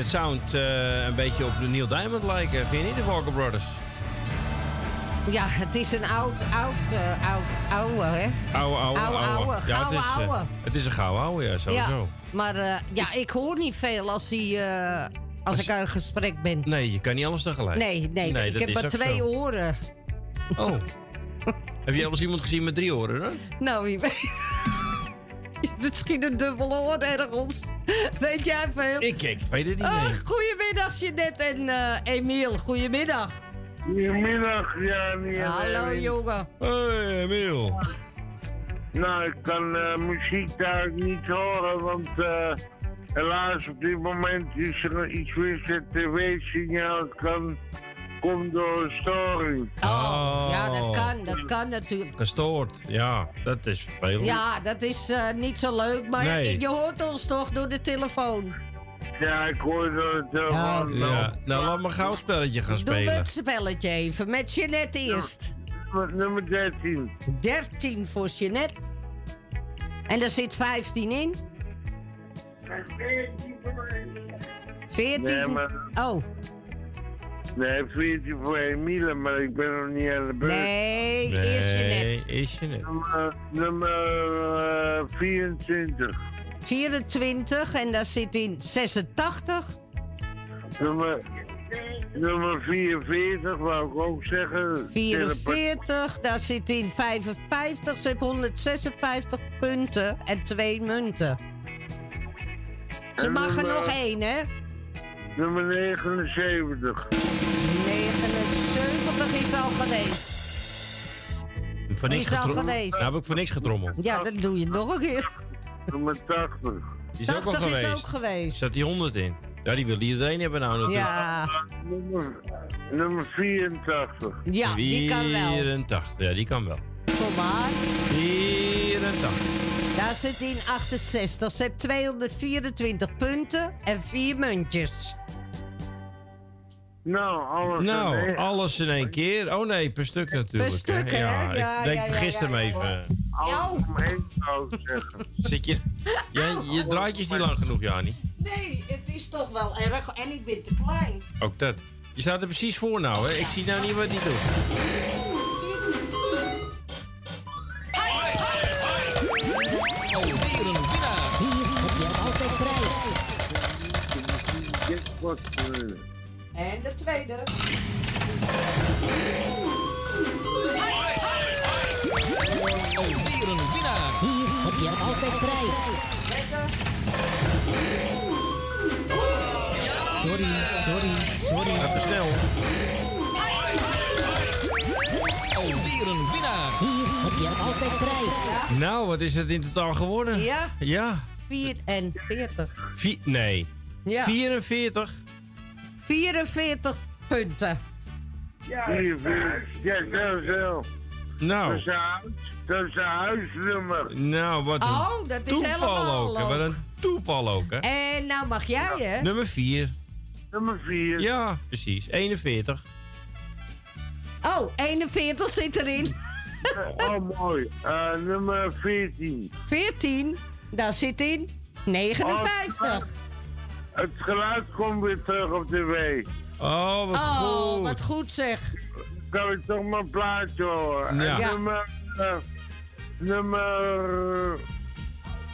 Het sound eh, een beetje op de Neil Diamond lijken. Vind je niet, de Walker Brothers? Ja, het is een oud, oud, eh, oud, oude, hè? Ouwe, ouwe, Ouwe, ouwe, Ja, het is, eh, ouwe. het is een gouden ouwe, ja, sowieso. Ja, maar ja, ik hoor niet veel als, hij, als ik aan een gesprek ben. Nee, je kan niet alles tegelijk. Nee, nee, ik heb maar twee zo. oren. Oh. [LAUGHS] Heb je al eens iemand gezien met drie oren, hè? Nou, wie weet. [LAUGHS] Misschien een dubbele oor ergens. [LAUGHS] Weet jij veel? Ik, ik weet het niet, nee. goedemiddag, Jeanette en eh Emiel. Goedemiddag. Goedemiddag, Jani. en Hallo, jongen. Hoi, Emiel. Nou, ik kan eh, muziek daar niet horen, want eh, helaas op dit moment is er iets mis. Het tv-signaal kan, komt door een storing. Oh. Ja, dat kan, dat kan natuurlijk. Gestoord, ja, dat is vervelend. Ja, dat is eh, niet zo leuk, maar Nee. je hoort ons toch door de telefoon. Ja, ik hoor door de telefoon. Ja, nou laat me een gauw spelletje gaan Doe spelen. het spelletje even met Jeanette eerst. Nummer 13. 13 voor Jeanette. En daar zit 15 in. 14. Nee, maar- Oh, Nee, 14 voor Emiele, maar ik ben nog niet aan de beurt. nee, eerst Jeanette. is je net. Nummer, nummer eh, 24. 24 en daar zit in 86. Nummer, nummer 44, wou ik ook zeggen. 44, daar zit in 55. Ze heeft 156 punten en twee munten. Ze En mag er nummer- nog één, hè? Nummer 79. 79 is al geweest. Voor niks is al getro- geweest. Nou heb ik voor niks getrommeld. Ja, dan doe je nog een keer. Nummer 80. Die is ook al 80 is geweest. ook geweest. Zat die 100 in? Ja, die wil iedereen hebben nou natuurlijk. Ja, Nummer, nummer 84. ja, die kan wel. 84, ja, die kan wel. Kom maar. 84. Daar zit in 68. Ze heeft 224 punten en vier muntjes. Nou, alles Nou, in één. alles in één keer. Oh nee, per stuk natuurlijk. stuk, hè? Ja, Ja, ik denk ja, ja, vergist ja, hem ja, even. Alles om één zou ik zeggen. [LAUGHS] Zit je... Jij, je draadje is niet lang genoeg, Jani. Nee, het is toch wel erg en ik ben te klein. Ook dat. Je staat er precies voor nou, hè. Ik zie nou niet wat hij doet. Alweer een winnaar. Hier heb je altijd prijs. En de tweede. Alweer een winnaar. Hier heb je altijd prijs. Sorry, sorry, sorry. Even snel. Alweer een winnaar. Hier heb je altijd prijs. Nou, wat is het in totaal geworden? Ja, Ja. 44. Vi- nee. Ja. 44. 44 punten. Vier, vier. Ja, zo, zo. Dat Nou. is een huis- dat is een huisnummer. Nou, wat een Oh, dat is toeval helemaal ook. hè. Wat een toeval ook, hè. En nou mag jij, hè? Nummer 4. Nummer 4. Ja, precies. 41. Oh, 41 zit erin. Oh, mooi. Eh, nummer 14. 14, daar zit in 59. Het geluid komt weer terug op tv. Oh, wat Oh, goed. wat goed zeg. Kan ik toch mijn plaatje horen? Ja. Ja. Nummer... eh, nummer...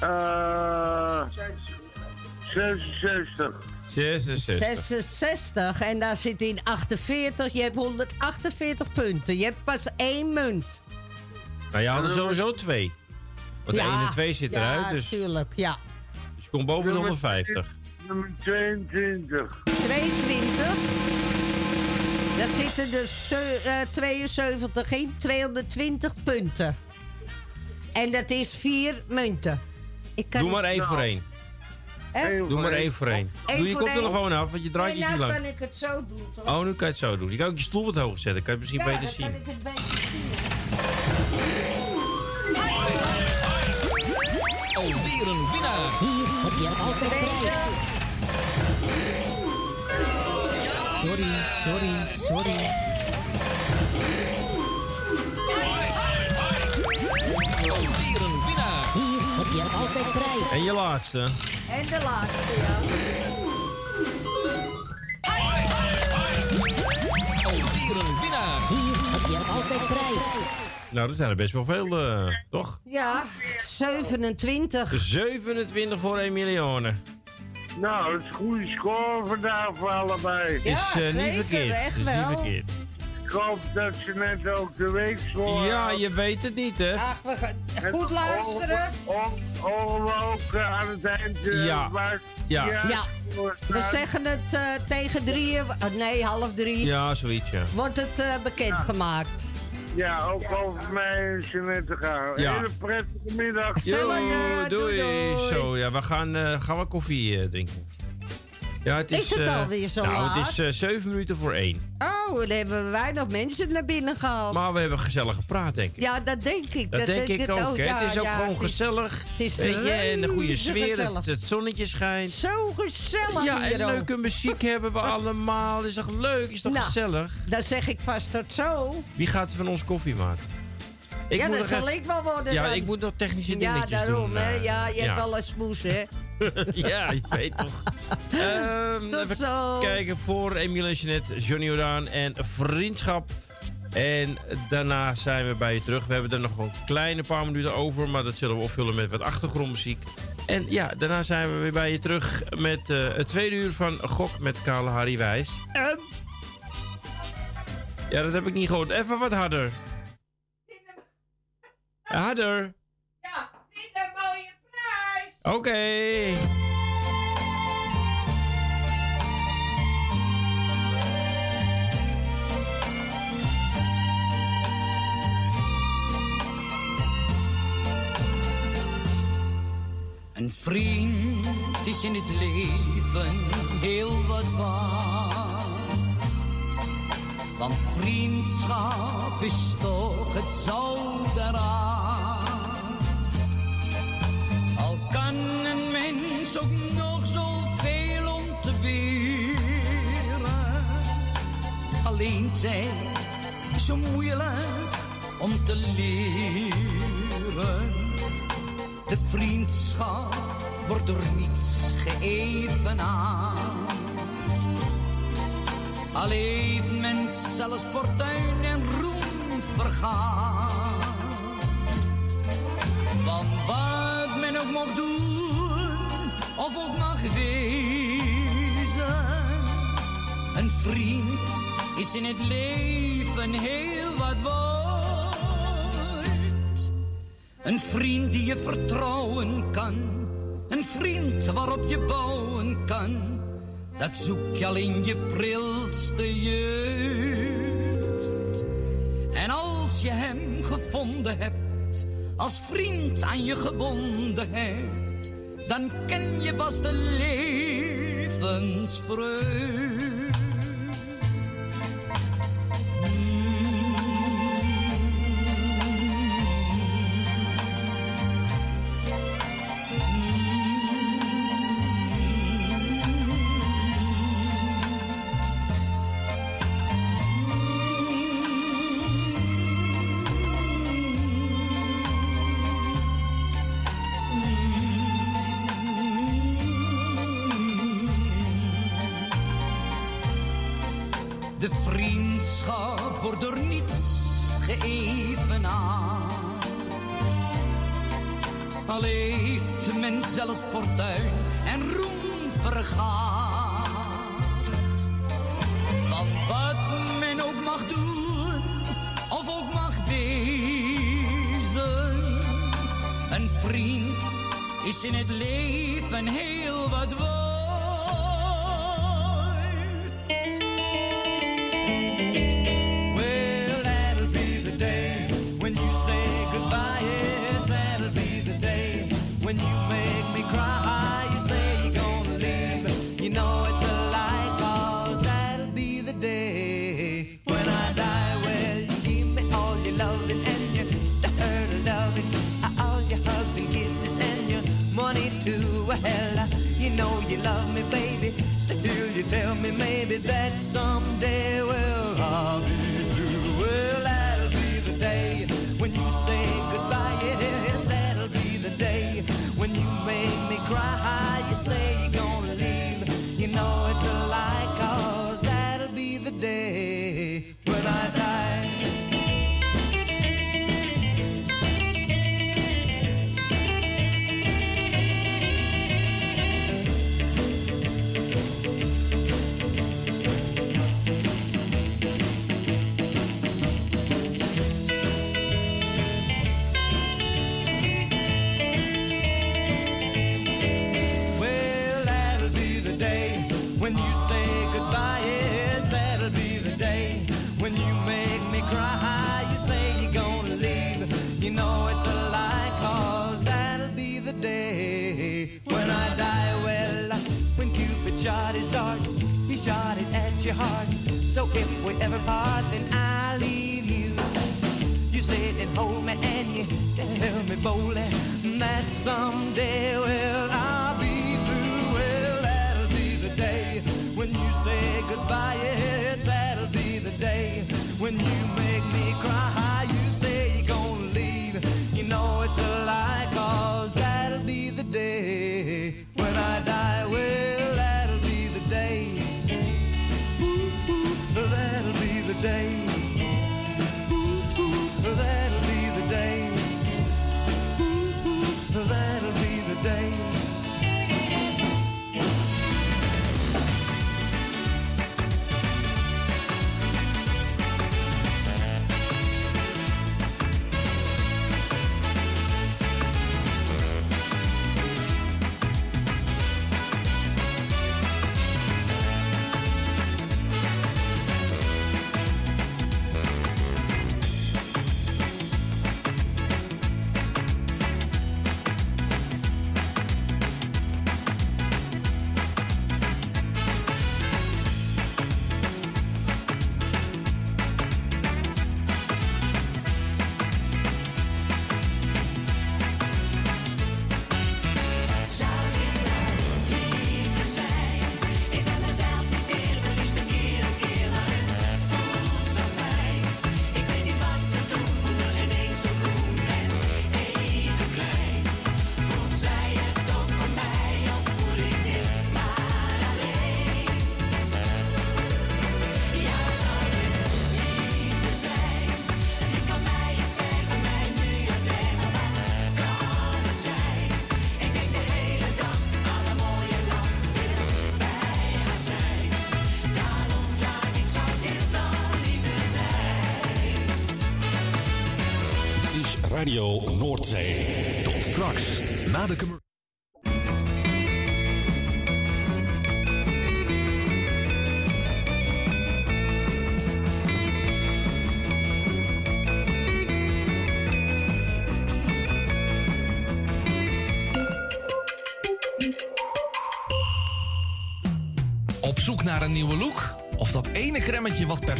eh 66. 66. 66 en daar zit in 48. Je hebt 148 punten. Je hebt pas één munt. Nou, je had er sowieso twee. Want de Ja, 1 en 2 zit ja, eruit, dus, dus tuurlijk, ja. je komt boven de Nummer 150. Nummer 22. 22. Daar zitten dus ze- eh, 72 in. 220 punten. En dat is vier munten. Ik kan Doe maar één Nou, voor één. Hè? Doe maar één voor één. Doe je koptelefoon af, want je draait Nee, je niet nou lang. kan ik het zo doen, toch? Oh, nu kan je het zo doen. Je kan ook je stoel wat hoger zetten. Kan je het misschien ja, beter dan zien. kan ik het beter zien. Alweer een winnaar. Hier heb je altijd prijs. Sorry, sorry, sorry. En je laatste. En de laatste, ja. Alweer dieren. Hier heb je altijd prijs. Nou, dat zijn er best wel veel, eh, toch? Ja, 27. 27 voor 1 miljoen. Nou, dat is een goede score vandaag voor allebei. Ja, eh, is, niet verkeerd. Echt wel. is niet verkeerd. Ik hoop dat ze net ook de week scoren. Ja, je weet het niet, hè? Ach, we gaan goed luisteren. Horen we ook eh, aan het eind... eh, Ja. Ja. Ja, we zeggen het eh, tegen drieën, eh, nee, half drie, Ja, zoiets, ja. wordt het eh, bekendgemaakt. Ja, ook over mij en Jeanette gaan. Ja. Hele prettige middag. Yo, doei. Zo, ja, we gaan, eh, gaan we koffie eh, drinken. Ja, het is, Is het eh, alweer zo Nou, laat? het is eh, 7 minuten voor 1. Oh, dan hebben we weinig mensen naar binnen gehaald. Maar we hebben gezellig gepraat, denk ik. Ja, dat denk ik. Dat denk ik ook, oh, hè. ja, het is ook ja, gewoon het is- gezellig. Het is weet je, en een goede sfeer. Het, het zonnetje schijnt. Zo gezellig Ja, en leuke muziek [LAUGHS] hebben we allemaal. Is toch leuk? Is toch Nou, gezellig? Dan zeg ik vast tot zo. Wie gaat van ons koffie maken? Ik ja, dat nog zal ik wel worden Ja, dan. ik moet nog technische Ja, dingetjes doen. daarom, hè. eh, Ja, je ja. hebt wel een smoes, hè. [LAUGHS] ja, je weet toch. Ehm, Tot even zo. kijken voor Emiel en Jeanette, Johnny Jordaan en Vriendschap. En daarna zijn we bij je terug. We hebben er nog een kleine paar minuten over, maar dat zullen we opvullen met wat achtergrondmuziek. En ja, daarna zijn we weer bij je terug met eh, het tweede uur van Gok met Kale Harry Wijs. En... Ja, dat heb ik niet gehoord. Even wat harder. Harder. Ja, Oké. Een vriend is in het leven heel wat waard. Want vriendschap is toch het daaraan. Kan een mens ook nog zoveel om te. Alleen zijn zo moeilijk om te leren. De vriendschap wordt door niets geëvenaard. Al heeft men zelfs fortuin en roem vergaat. Want wat mag doen, of ook mag wezen. Een vriend is in het leven heel wat waard. Een vriend die je vertrouwen kan. Een vriend waarop je bouwen kan. Dat zoek je al in je prilste jeugd. En als je hem gevonden hebt, als vriend aan je gebonden hebt, dan ken je pas de levensvreugd. Leven heel Well, you know you love me, baby. Still, you tell me maybe that someday, well, I'll be through. Well, that'll be the day when you say goodbye. Yes, that'll be the day when you make me cry. Your heart. So if we ever part, then I leave you. You sit and hold me and you tell me boldly that someday, well, I'll be blue. Well, that'll be the day when you say goodbye. Yes, that'll be the day when you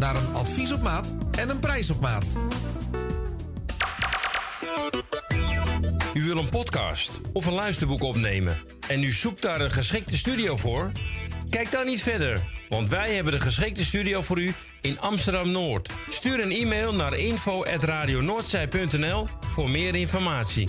naar een advies op maat en een prijs op maat. U wil een podcast of een luisterboek opnemen en u zoekt daar een geschikte studio voor? Kijk dan niet verder, want wij hebben de geschikte studio voor u in Amsterdam Noord. Stuur een e-mail naar info@radionoordzij.nl voor meer informatie.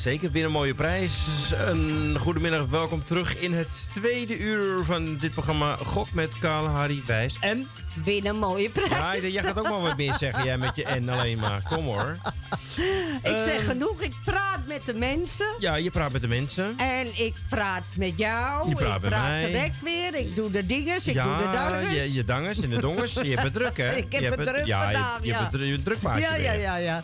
Zeker. Weer een mooie prijs. Een goedemiddag, welkom terug in het tweede uur van dit programma Gok met Kale Harry Wijs. En? Win een mooie prijs. Ja, jij gaat ook wel wat meer zeggen, jij met je en alleen maar. Kom hoor. Ik zeg Ehm, genoeg, ik praat met de mensen. Ja, je praat met de mensen. En ik praat met jou. Je praat ik met praat mij. direct weer. Ik doe de dinges, ik ja, doe de dangers. Je, je dangers en de dongers. Je hebt het druk, hè? [LAUGHS] Ik heb je het druk ja, je- vandaag, je, ja. hebt het, je druk ja, je ja, weer. ja, ja.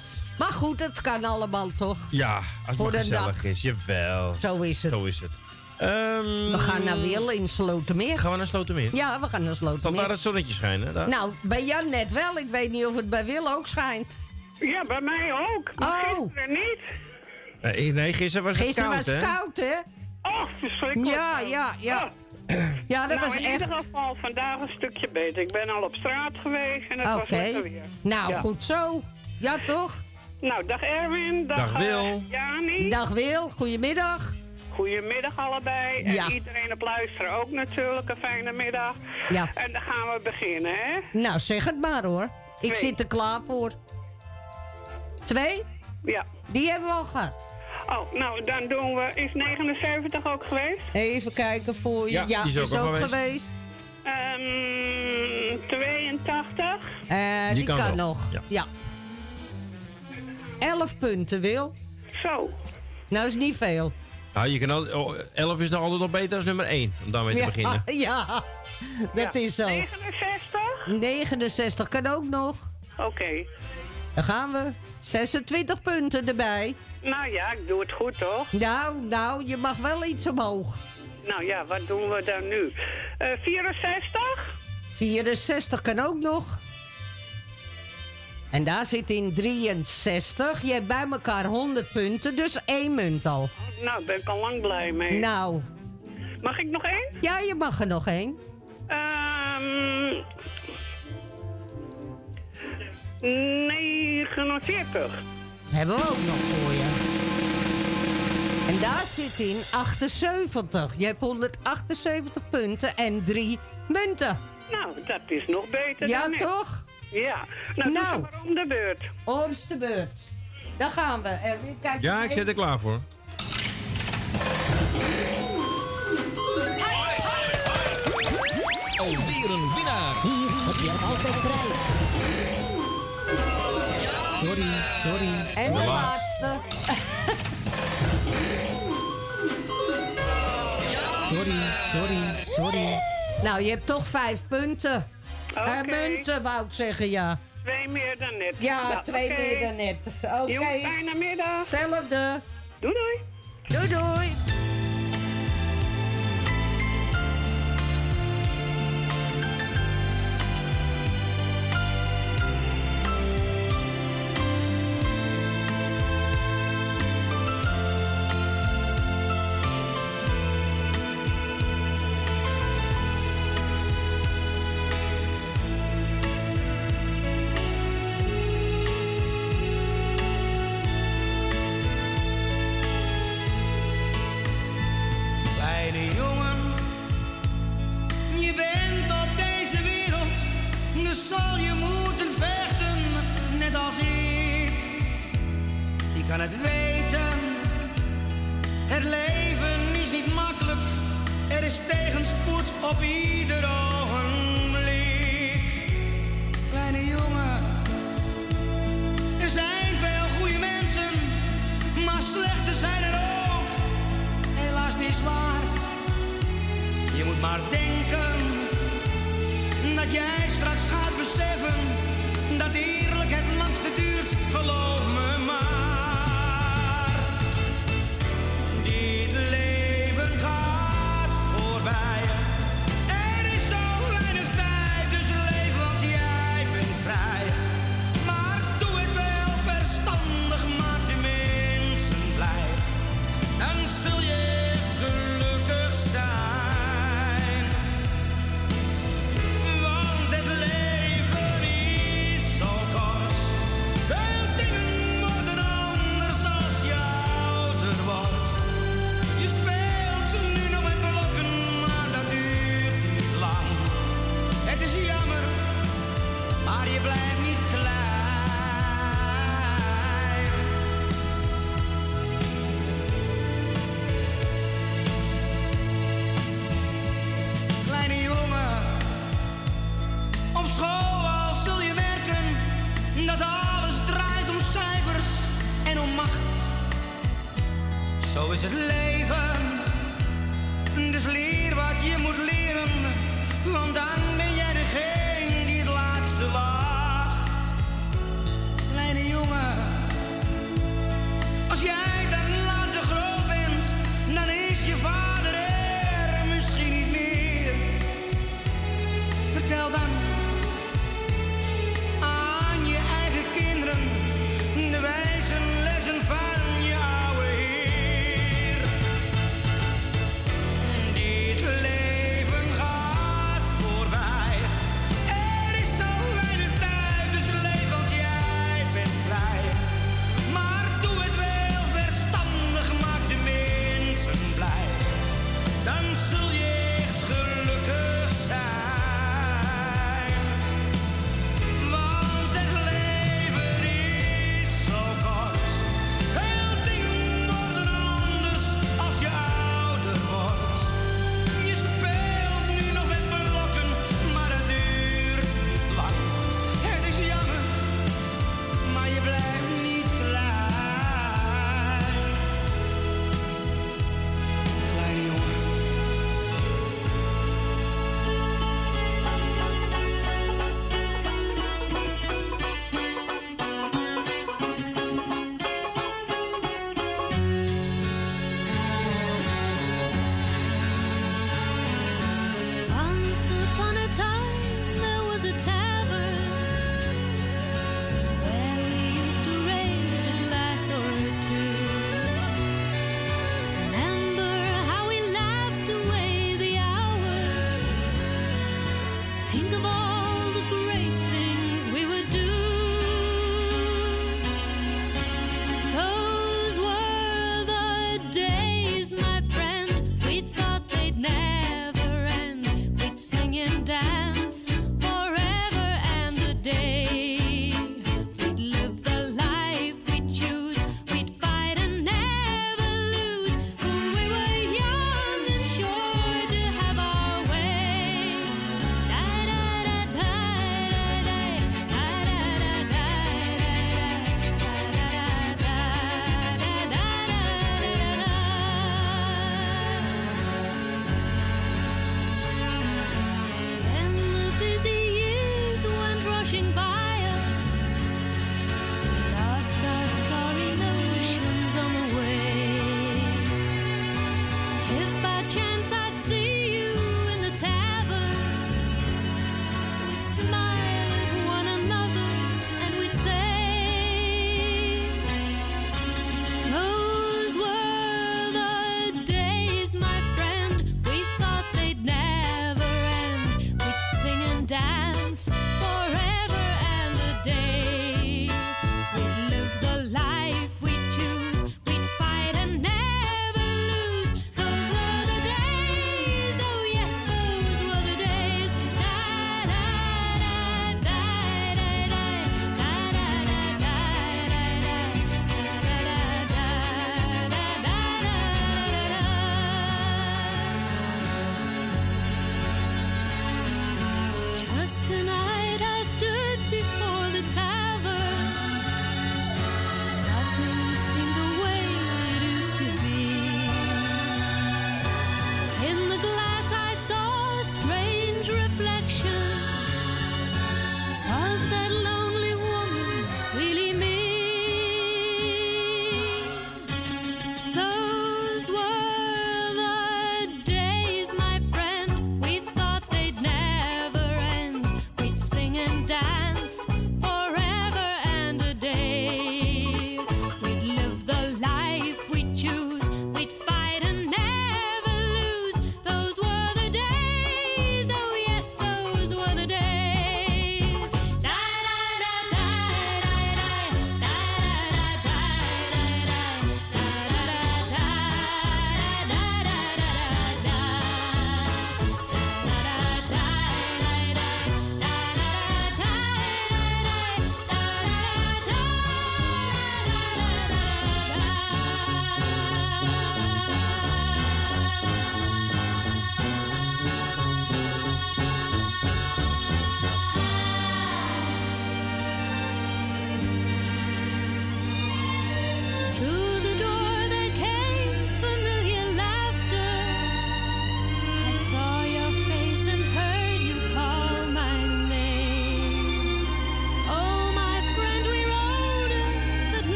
Goed, het kan allemaal toch? Ja, als het gezellig dag. is. Jawel. Zo is het. Zo is het. Ehm, We gaan naar Wil in Slotermeer. Gaan we naar Slotermeer? Ja, we gaan naar Zal Slotermeer. daar het zonnetje schijnen? Daar? Nou, bij Jan net wel. Ik weet niet of het bij Wil ook schijnt. Ja, bij mij ook. Maar Oh. gisteren niet. Nee, nee, gisteren was het Gisteren koud, was het hè? koud, hè? Oh, verschrikkelijk. Ja, ja, ja. Ja, dat nou, was in echt... ieder geval vandaag een stukje beter. Ik ben al op straat geweest en het was Oké. lekker weer. Nou, Ja. goed zo. Ja, toch? Nou, dag Erwin. Dag, Dag eh, Wil. Jani. Dag Wil, goedemiddag. goedemiddag allebei. En Ja. iedereen op luisteren ook natuurlijk. Een fijne middag. Ja. En dan gaan we beginnen, hè? Nou, zeg het maar hoor. Ik Twee. zit er klaar voor. Twee? Ja. Die hebben we al gehad. Oh, nou, dan doen we... Is 79 ook geweest? Even kijken voor je. Ja, Ja, die is ook geweest. geweest. Ehm 82. Eh, die, Die kan, nog. Ja. 11 punten, Wil. Zo. Nou, is niet veel. Nou, je kan al, oh, 11 is nog altijd nog beter dan nummer 1, om daarmee te ja, beginnen. [LAUGHS] Ja, dat is zo. 69? 69 kan ook nog. Oké. Dan gaan we. 26 punten erbij. Nou ja, ik doe het goed, toch? Nou, nou, je mag wel iets omhoog. Nou ja, wat doen we dan nu? Eh 64? 64 kan ook nog. En daar zit in 63. Je hebt bij elkaar 100 punten, dus één munt al. Nou, daar ben ik al lang blij mee. Nou. Mag ik nog één? Ja, je mag er nog één. Ehm 49. Hebben we ook nog voor je. En daar zit in 78. Je hebt 178 punten en drie munten. Nou, dat is nog beter Ja, dan net. toch? Ja. Nou, Nou. maar om de beurt. Om's de beurt. Daar gaan we. Kijk Ja, ik zit er klaar voor. Alweer een winnaar. Hier heb je altijd prijs. Sorry, sorry. En de sorry. laatste. Sorry, sorry, sorry. Nou, je hebt toch vijf punten. Oké. Eh, munten, wou ik zeggen, ja. Twee meer dan net. Ja, Nou, twee meer dan net. Oké. Jongens, fijne middag. Hetzelfde. Doei doei. Doei doei.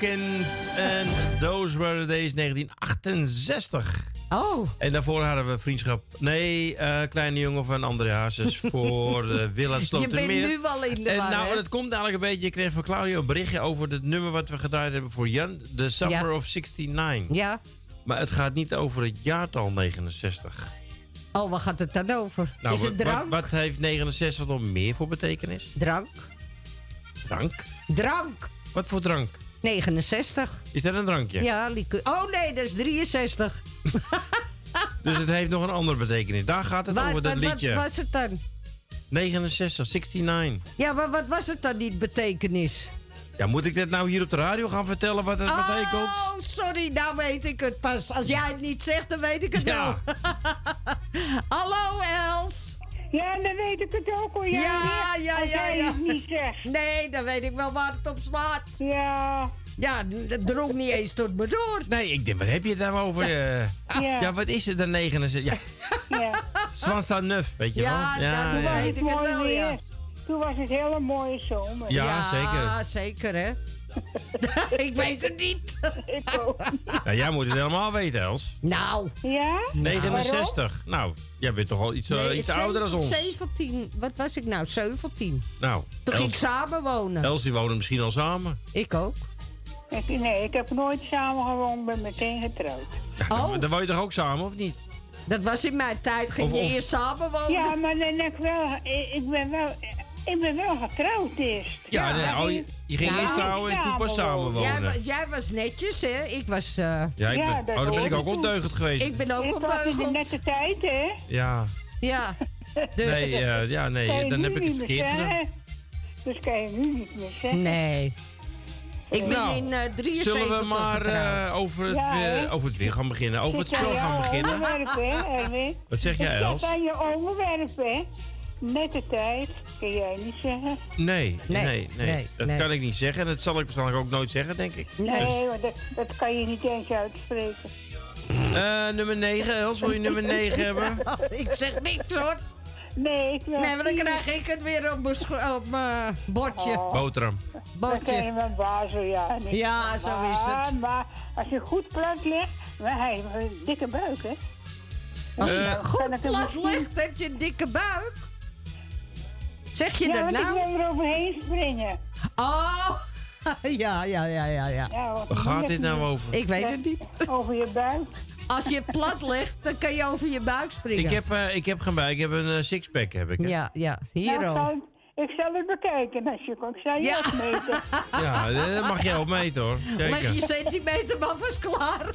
Hopkins en Those Were the Days 1968. Oh. En daarvoor hadden we vriendschap. Nee, eh, kleine jongen van André Hazes [LAUGHS] voor Villa Je Slotermeer. bent nu wel in de En war, nou, dat komt eigenlijk een beetje. Ik kreeg van Claudio een berichtje over het nummer wat we gedraaid hebben voor Jan. The Summer Ja. of 69. Ja. Maar het gaat niet over het jaartal 69. Oh, waar gaat het dan over? Nou, is het wat- drank? Wat, wat heeft 69 dan meer voor betekenis? Drank. Drank? Drank. Wat voor drank? 69. Is dat een drankje? Ja, liqueur. Oh nee, dat is 63. [LAUGHS] Dus het heeft nog een andere betekenis. Daar gaat het Wat- over, dat wat- wat liedje. was het dan? 69, 69. Ja, maar wat was het dan, die betekenis? Ja, moet ik dit nou hier op de radio gaan vertellen wat het betekent? Oh, sorry, nou weet ik het pas. Als jij het niet zegt, dan weet ik het Ja. wel. [LAUGHS] Hallo, Els. Ja, dan weet ik het ook hoor. Ja, Ja, ja, als ja, jij ja. het niet zegt. Nee, dan weet ik wel waar het op slaat. Ja. Ja, dat drong niet eens tot me door. Nee, ik denk, wat heb je het daar over? eh? Ja. ja, wat is het dan 69? Ja, Ja. Swansa Neuf, weet je Ja, wel? nou, ja. was weet het ik het wel, weer. ja. Toen was het hele mooie zomer. Ja, zeker. Ja, zeker, hè. [LAUGHS] ik weet het niet. [LAUGHS] Ik ook niet. Nou, jij moet het helemaal weten, Els. Nou. Ja? 69. Nou, jij bent toch al iets, eh, Nee, iets ouder dan ons. 17. Wat was ik nou? 17. Nou, Toen ging ik Els, samenwonen. Els die wonen misschien al samen. Ik ook. Ik, nee, ik heb nooit samen gewoond, ben meteen getrouwd. Oh. Dan woon je toch ook samen, of niet? Dat was in mijn tijd. Ging Of- je eerst samenwonen? Ja, maar dan heb ik wel, ik, ik ben wel, ik ben wel getrouwd eerst. Ja, nee, oh, je, je ging Nou, eerst trouwen en toen pas samen Jij, wa- jij was netjes, hè? Ik was... eh, Ja, ik Ja, ben, dat oh, dan ben ik ook ondeugend geweest. Ik ben ook Ik was in de ondeugend. nette tijd, hè? Ja, Ja. [LAUGHS] Dus, nee, eh, ja, nee dan heb ik het verkeerd gedaan. Dus kan je nu niet meer zeggen. Nee. Ik ben Nou, in eh 73 Zullen we maar eh, over, het Ja, weer, over het weer gaan beginnen? Over het spel gaan beginnen? onderwerp, hè, Erwin? Wat zeg jij, Ik Els? zet aan je onderwerp, hè? Nette tijd, kun jij niet zeggen. Nee, nee, Nee, nee. nee, dat nee. kan ik niet zeggen. En dat zal ik waarschijnlijk ook nooit zeggen, denk ik. Nee, want dat, dat kan je niet eens uitspreken. Eh, nummer 9, Els, wil je nummer [LAUGHS] 9 hebben? ik zeg niks hoor. Nee, ik wil Nee, want dan krijg ik het weer op mijn bordje. Oh. Boterham. Dat Bordje. zijn mijn bazen, ja. Ja, zo is Maar- het. Maar als je goed plat ligt, maar hij heeft een dikke buik, hè? Als je Eh, goed plat ligt, heb je een dikke buik. Zeg je Ja, dat want ik nou? wil er overheen springen. Oh, [LAUGHS] ja, ja, ja, ja, ja. Waar gaat dit nou over? Ik weet het niet. Over je buik. Als je [LAUGHS] plat ligt, dan kan je over je buik springen. Ik heb, eh, ik heb geen buik, ik heb een eh, sixpack, heb ik. hè? Ja, ja, hier Nou, ook. ik zal het bekijken als je komt. Ik zal je Ja. opmeten. [LAUGHS] Ja, dat mag jij opmeten hoor. Leg je centimeter maar vast klaar.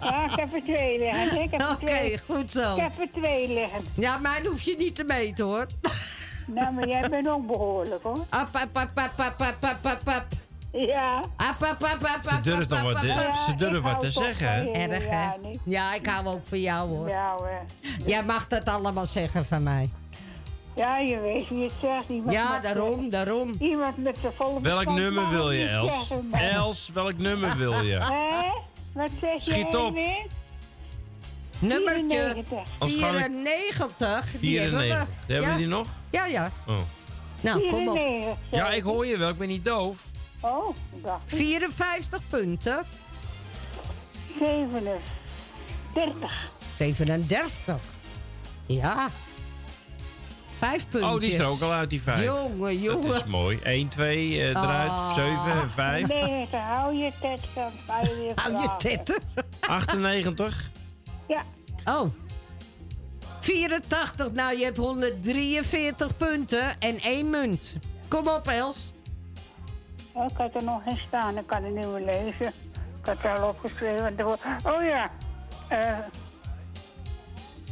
Ja, ik heb er twee liggen. Oké, goed zo. Ik heb er twee liggen. Ja, mijn hoef je niet te meten hoor. Nou, maar jij bent ook behoorlijk hoor. Ap, ap, ap, ap, ap, ap, ap, ap, ap. Ja. Ap, ap, ap, ap, Ze durft nog wat, ap. Ze durft wat te zeggen, Erg hè? Ja. Ja, ik hou ook van jou hoor. Ja hoor. Jij mag dat allemaal zeggen van mij. Ja, je weet wie het zegt. Iemand Ja, daarom, daarom. Iemand met zijn volle Welk nummer wil je, Els? Els, welk nummer wil je? Hè? Wat zeg je? Schiet op. Nummertje 94. Anders ga ik- 94. Die hebben 94. we. Hebben we ja? die nog? Ja, ja. Oh. Nou, kom op. 94. Ja, ik hoor je wel, ik ben niet doof. Oh, ik dacht 54 punten. 37. 37. Ja. Vijf puntjes. Oh, die is er ook al uit, die vijf. Jongen, jongen. Dat is mooi. 1, 2, uh, eruit, Ah. 7 en 5. Nee, hou je tet. Hou je Hou je vragen. tetten. 98. Ja. Oh. 84. Nou, je hebt 143 punten en één munt. Kom op, Els. Oh, ik had er nog in staan. Ik kan het niet meer lezen. Ik had er al opgeschreven. Oh ja. Eh,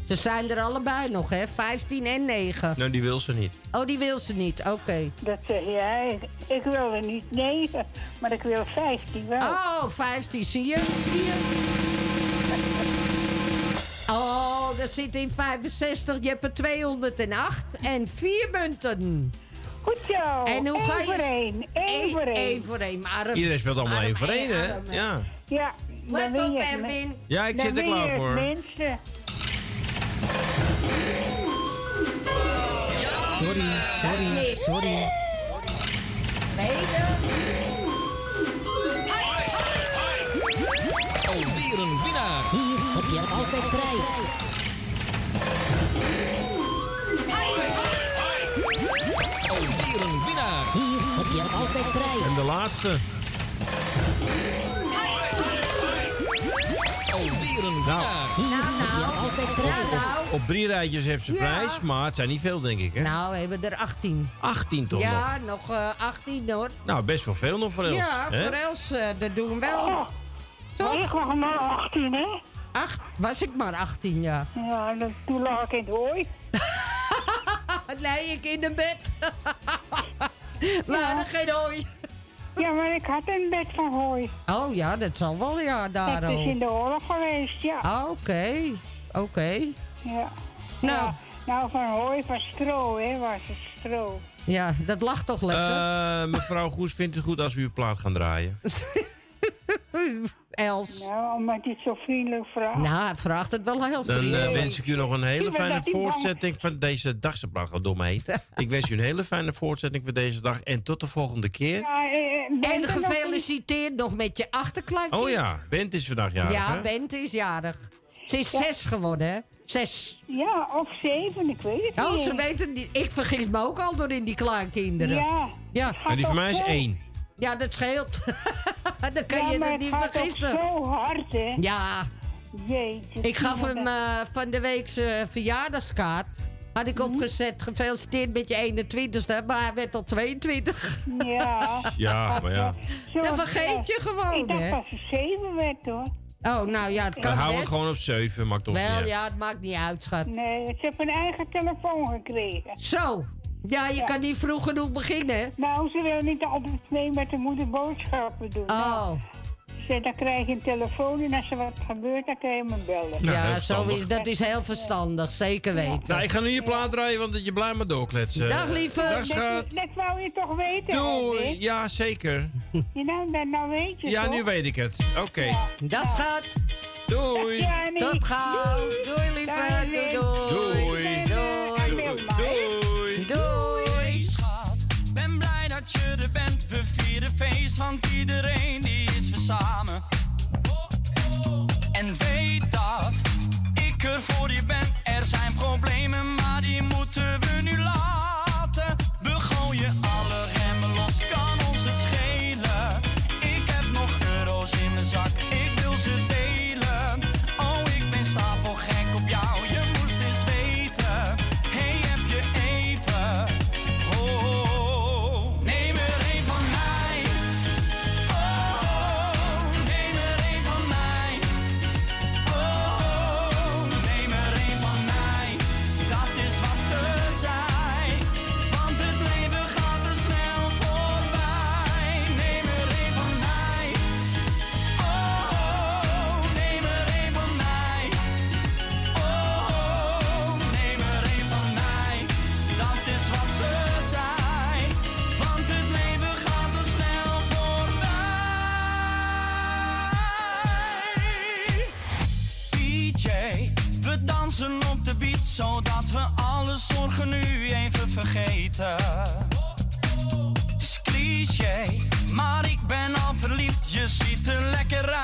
Ze zijn er allebei nog, hè? 15 en 9. Nou, die wil ze niet. Oh, die wil ze niet. Oké. dat zeg jij. Ik wil er niet 9, maar ik wil 15 wel. Oh, 15. Zie je? Zie je? Oh, dat zit in 65. Je hebt er 208 en 4 munten. Goed zo. En hoe ga je? Eén voor één. Eén voor één. Iedereen speelt allemaal één voor één, hè? Ja. Ja. Let op, Erwin. Ja, ik zit er klaar voor. Mensen. Sorry, sorry, sorry. Nee, Oh, een winnaar heb je altijd prijs. Alweer een winnaar. Hier heb je altijd prijs. En de laatste. Alweer een winnaar. Hier heb je altijd prijs. Op drie rijtjes heeft ze Ja. prijs, maar het zijn niet veel, denk ik, hè? Nou, we hebben er 18. 18 toch nog? Ja, nog eh 18 hoor. Nou, best wel veel nog voor Els. Ja, hè? voor Els, eh, dat doen we wel. Oh, Toch? ik was maar 18, hè? Acht, was ik maar 18, ja. Ja, en toen lag ik in de hooi. nee, ik in een bed. We hadden geen hooi. Ja, maar ik had een bed van hooi. Oh ja, dat zal wel, ja, Dat daarom. is in de oorlog geweest, ja. Ah, Oké, oké. Ja. Nou. Ja, nou, van hooi, van stro, hè, was het stro. Ja, dat lag toch lekker? Eh, mevrouw Goes vindt het goed als u uw plaat gaan draaien. [LAUGHS] Els. Nou, omdat je het zo vriendelijk vraagt. Nou, vraagt het wel heel Dan eh, vriendelijk. wens ik u nog een hele fijne voortzetting van deze dag. Ze bracht al door me heen. [LAUGHS] Ik wens u een hele fijne voortzetting voor deze dag. En tot de volgende keer. Ja, eh, eh, En er nog gefeliciteerd nog met je achterkleinkind. Oh ja, Bent is vandaag jarig, Ja, hè? Bent is jarig. Ze is zes geworden, hè? Zes. Ja, of zeven, ik weet het Oh, niet. ze weten niet. Ik vergis me ook al door in die kleinkinderen. Ja. Ja. En die van mij is één. Ja, dat scheelt. [LAUGHS] Dan kan ja, je het het niet gaat vergissen. zo hard, hè? Ja, Jeetje. ik gaf hem dat? eh, van de week zijn verjaardagskaart. Had ik opgezet, gefeliciteerd met je 21ste, maar hij werd al 22. Ja. [LAUGHS] Ja, maar ja. Dan vergeet je eh, gewoon, Ik dacht hè? dat ze zeven werd, hoor. Oh, nou ja, het We kan houden best. het gewoon op 7, maakt toch niet Wel, uit. ja, het maakt niet uit, schat. Nee, ze heeft een eigen telefoon gekregen. Zo. Ja, je Ja. kan niet vroeg genoeg beginnen, hè? Nou, ze wil niet altijd mee met de moeder boodschappen doen. Oh. Nou, ze, dan krijg je een telefoon en als er wat gebeurt, dan kan je me bellen. Heel ja, zo is, dat is heel verstandig, zeker weten. Nou, ik ga nu je plaat draaien, want je blijft maar doorkletsen. Dag, lieve. Dag, schat. Dat, dat wou je toch weten, Doei. Ja, zeker. Ja, nou, nou, nou weet je Ja, toch? nu weet ik het. Oké. Dat schat. Doei. Dag. Tot gauw. Doei, lieve. Dag, Doei, Wim. doei. Doei. Doei. Doei. Doei. Feest, want iedereen die is weer samen. En weet dat ik er voor je ben. Er zijn problemen, maar die moeten we nu laten. Ziet er lekker uit,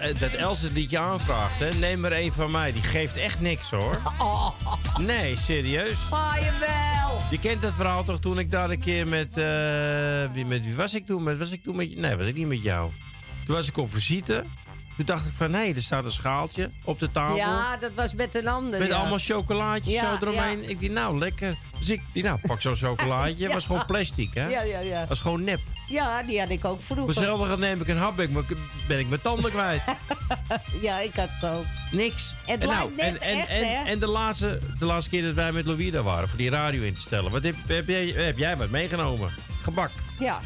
dat, eh, dat Els het liedje aanvraagt, hè. Neem er één van mij. Die geeft echt niks, hoor. [LAUGHS] Nee, serieus. Oh, jawel. Je kent dat verhaal toch toen ik daar een keer met... eh, wie, met wie was ik toen? Met, was ik toen met... Nee, was ik niet met jou. Toen was ik op visite. Toen dacht ik van, hé, er staat een schaaltje op de tafel. Ja, dat was met een ander. Met ja. allemaal chocolaatjes Ja, zo eromheen. ja. Ik dacht, nou, lekker. Dus ik die nou, pak zo'n chocolaatje. [LAUGHS] Was gewoon plastic, hè? Ja, ja, ja. was gewoon nep. Ja, die had ik ook vroeger. hetzelfde neem ik een hap, ben ik, ben ik mijn tanden kwijt. [LAUGHS] Ja, ik had zo. Niks. Het en, nou, en, en, echt, en, en de, laatste, de laatste keer dat wij met Louis daar waren, voor die radio in te stellen. Wat heb, heb, jij, heb jij wat meegenomen? Gebak. Ja.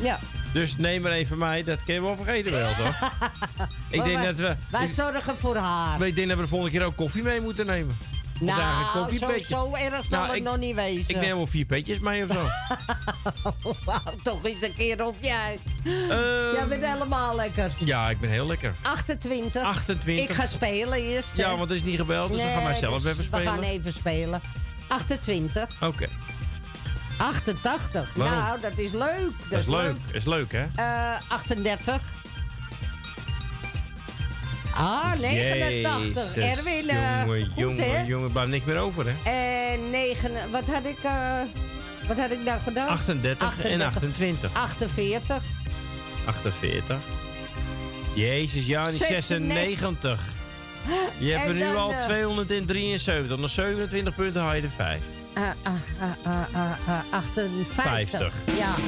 Ja. Dus neem maar van mij, dat kun je wel vergeten wel, toch? [LAUGHS] ik denk wij, dat we... Wij zorgen voor haar. Ik denk dat we de volgende keer ook koffie mee moeten nemen. Nou, zo, zo erg zal Nou, het ik- nog niet wezen. Ik neem wel vier petjes mee of zo. [LAUGHS] [LAUGHS] Wauw, toch eens een keer op jij. Ehm, Jij bent helemaal lekker. Ja, ik ben heel lekker. 28. 28. Ik ga spelen eerst. Ja, want er is niet gebeld, dus we gaan maar zelf dus even spelen. We gaan even spelen. 28. Oké, 88. Waarom? Nou, dat is leuk. dat is leuk. Dat is leuk, hè? Eh, 38. Ah, 89. Jezus, Erwin, eh, jongen, goed jongen, hè? jongen, blijft niks meer over, hè? En 9, wat had ik, eh, wat had ik nou gedaan? 38 en 28. 48. 48. Jezus, ja, die 96. Je hebt En er nu dan, al eh, 273. Nog 27 punten haal je er 5. Ah, ah, ah, ah, ah, ah, 58. 50. Ja. [LAUGHS]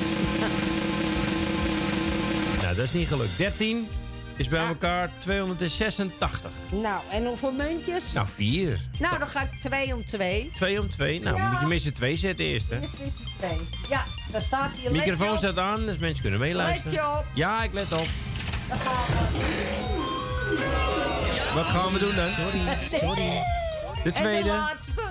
Nou, dat is niet gelukt. 13 is bij elkaar 286. Nou, en hoeveel muntjes? Nou, 4. Nou, dan ga ik 2 om 2. 2 om 2. Nou, Ja. moet je minstens 2 zetten eerst, hè? Het 2. Ja, daar staat hier. Microfoon staat aan, dus mensen kunnen meeluisteren. Let je op. Ja, ik let op. Wat gaan we doen dan? [LAUGHS] Sorry, sorry. De En de tweede. laatste.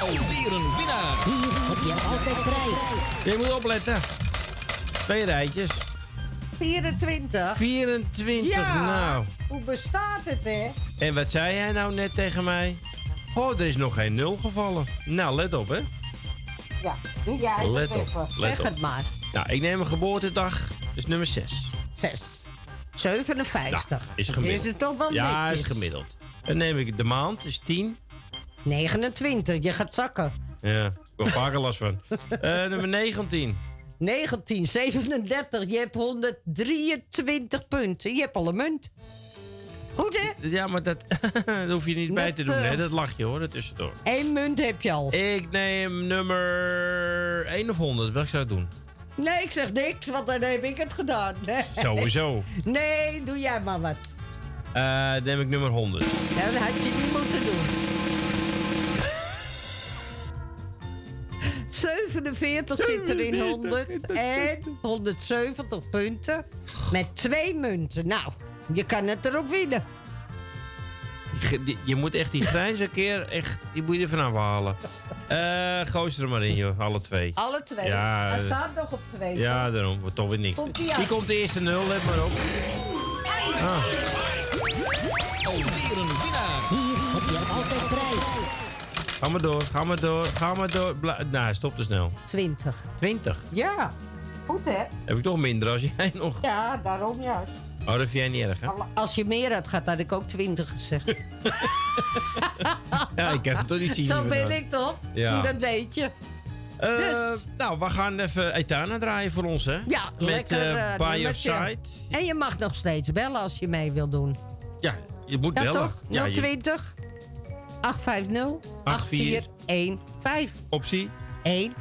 Alweer een winnaar. Hier heb je altijd prijs. Je moet opletten. Twee rijtjes. 24. 24, Ja. nou. Hoe bestaat het, hè? En wat zei hij nou net tegen mij? Oh, er is nog geen nul gevallen. Nou, let op, hè. Ja, doe jij het Let op, let Zeg op. het maar. Nou, ik neem een geboortedag. Dat is nummer 6. 6. 57. Nou, is gemiddeld. Is het toch wel Ja, netjes? is gemiddeld. Dan neem ik de maand, is 10. 29. Je gaat zakken. Ja, ik heb er vaker last van. Eh, nummer 19. 19, 37. Je hebt 123 punten. Je hebt al een munt. Goed, hè? Ja, maar dat, [LAUGHS] dat hoef je niet bij te doen, eh, hè. Dat lach je, hoor, dat tussendoor. Eén munt heb je al. Ik neem nummer 1 of 100. Wat zou ik doen? Nee, ik zeg niks, want dan heb ik het gedaan. Nee. [LAUGHS] Sowieso. Nee, doe jij maar wat. Eh, dan neem ik nummer 100. Ja, dat had je niet moeten doen. [LAUGHS] 47 zit er in 100 en 170 punten met twee munten. Nou, je kan het erop winnen. Je, die- je moet echt die grijns een keer, echt, die moet je er vanaf halen. Eh gooi ze er maar in, joh, alle twee. Alle twee. Ja, Hij eh, staat nog op twee. Ja, daarom, wordt toch weer niks. Aan. Hier komt de eerste nul, let maar op. Ah. Alweer een winnaar. Hier heb je altijd prijs. Ga maar door, ga maar door, ga maar door. Bla nou, stop te snel. 20. 20. Ja, goed hè? Heb ik toch minder als jij [LAUGHS] nog. Ja, daarom juist. Oh, dat vind jij niet erg, hè? Al- Als je meer had gehad, had ik ook 20 gezegd. [LAUGHS] Ja, ik kan het toch niet zien. Zo ben ik toch? Ja. Dat weet je. Eh, Dus- Nou, we gaan even Etana draaien voor ons, hè? Ja, Met lekker. eh, By Your. Side. En je mag nog steeds bellen als je mee wil doen. Ja, je moet Ja, bellen. toch? Ja, je- 020 850 8415 Optie 1.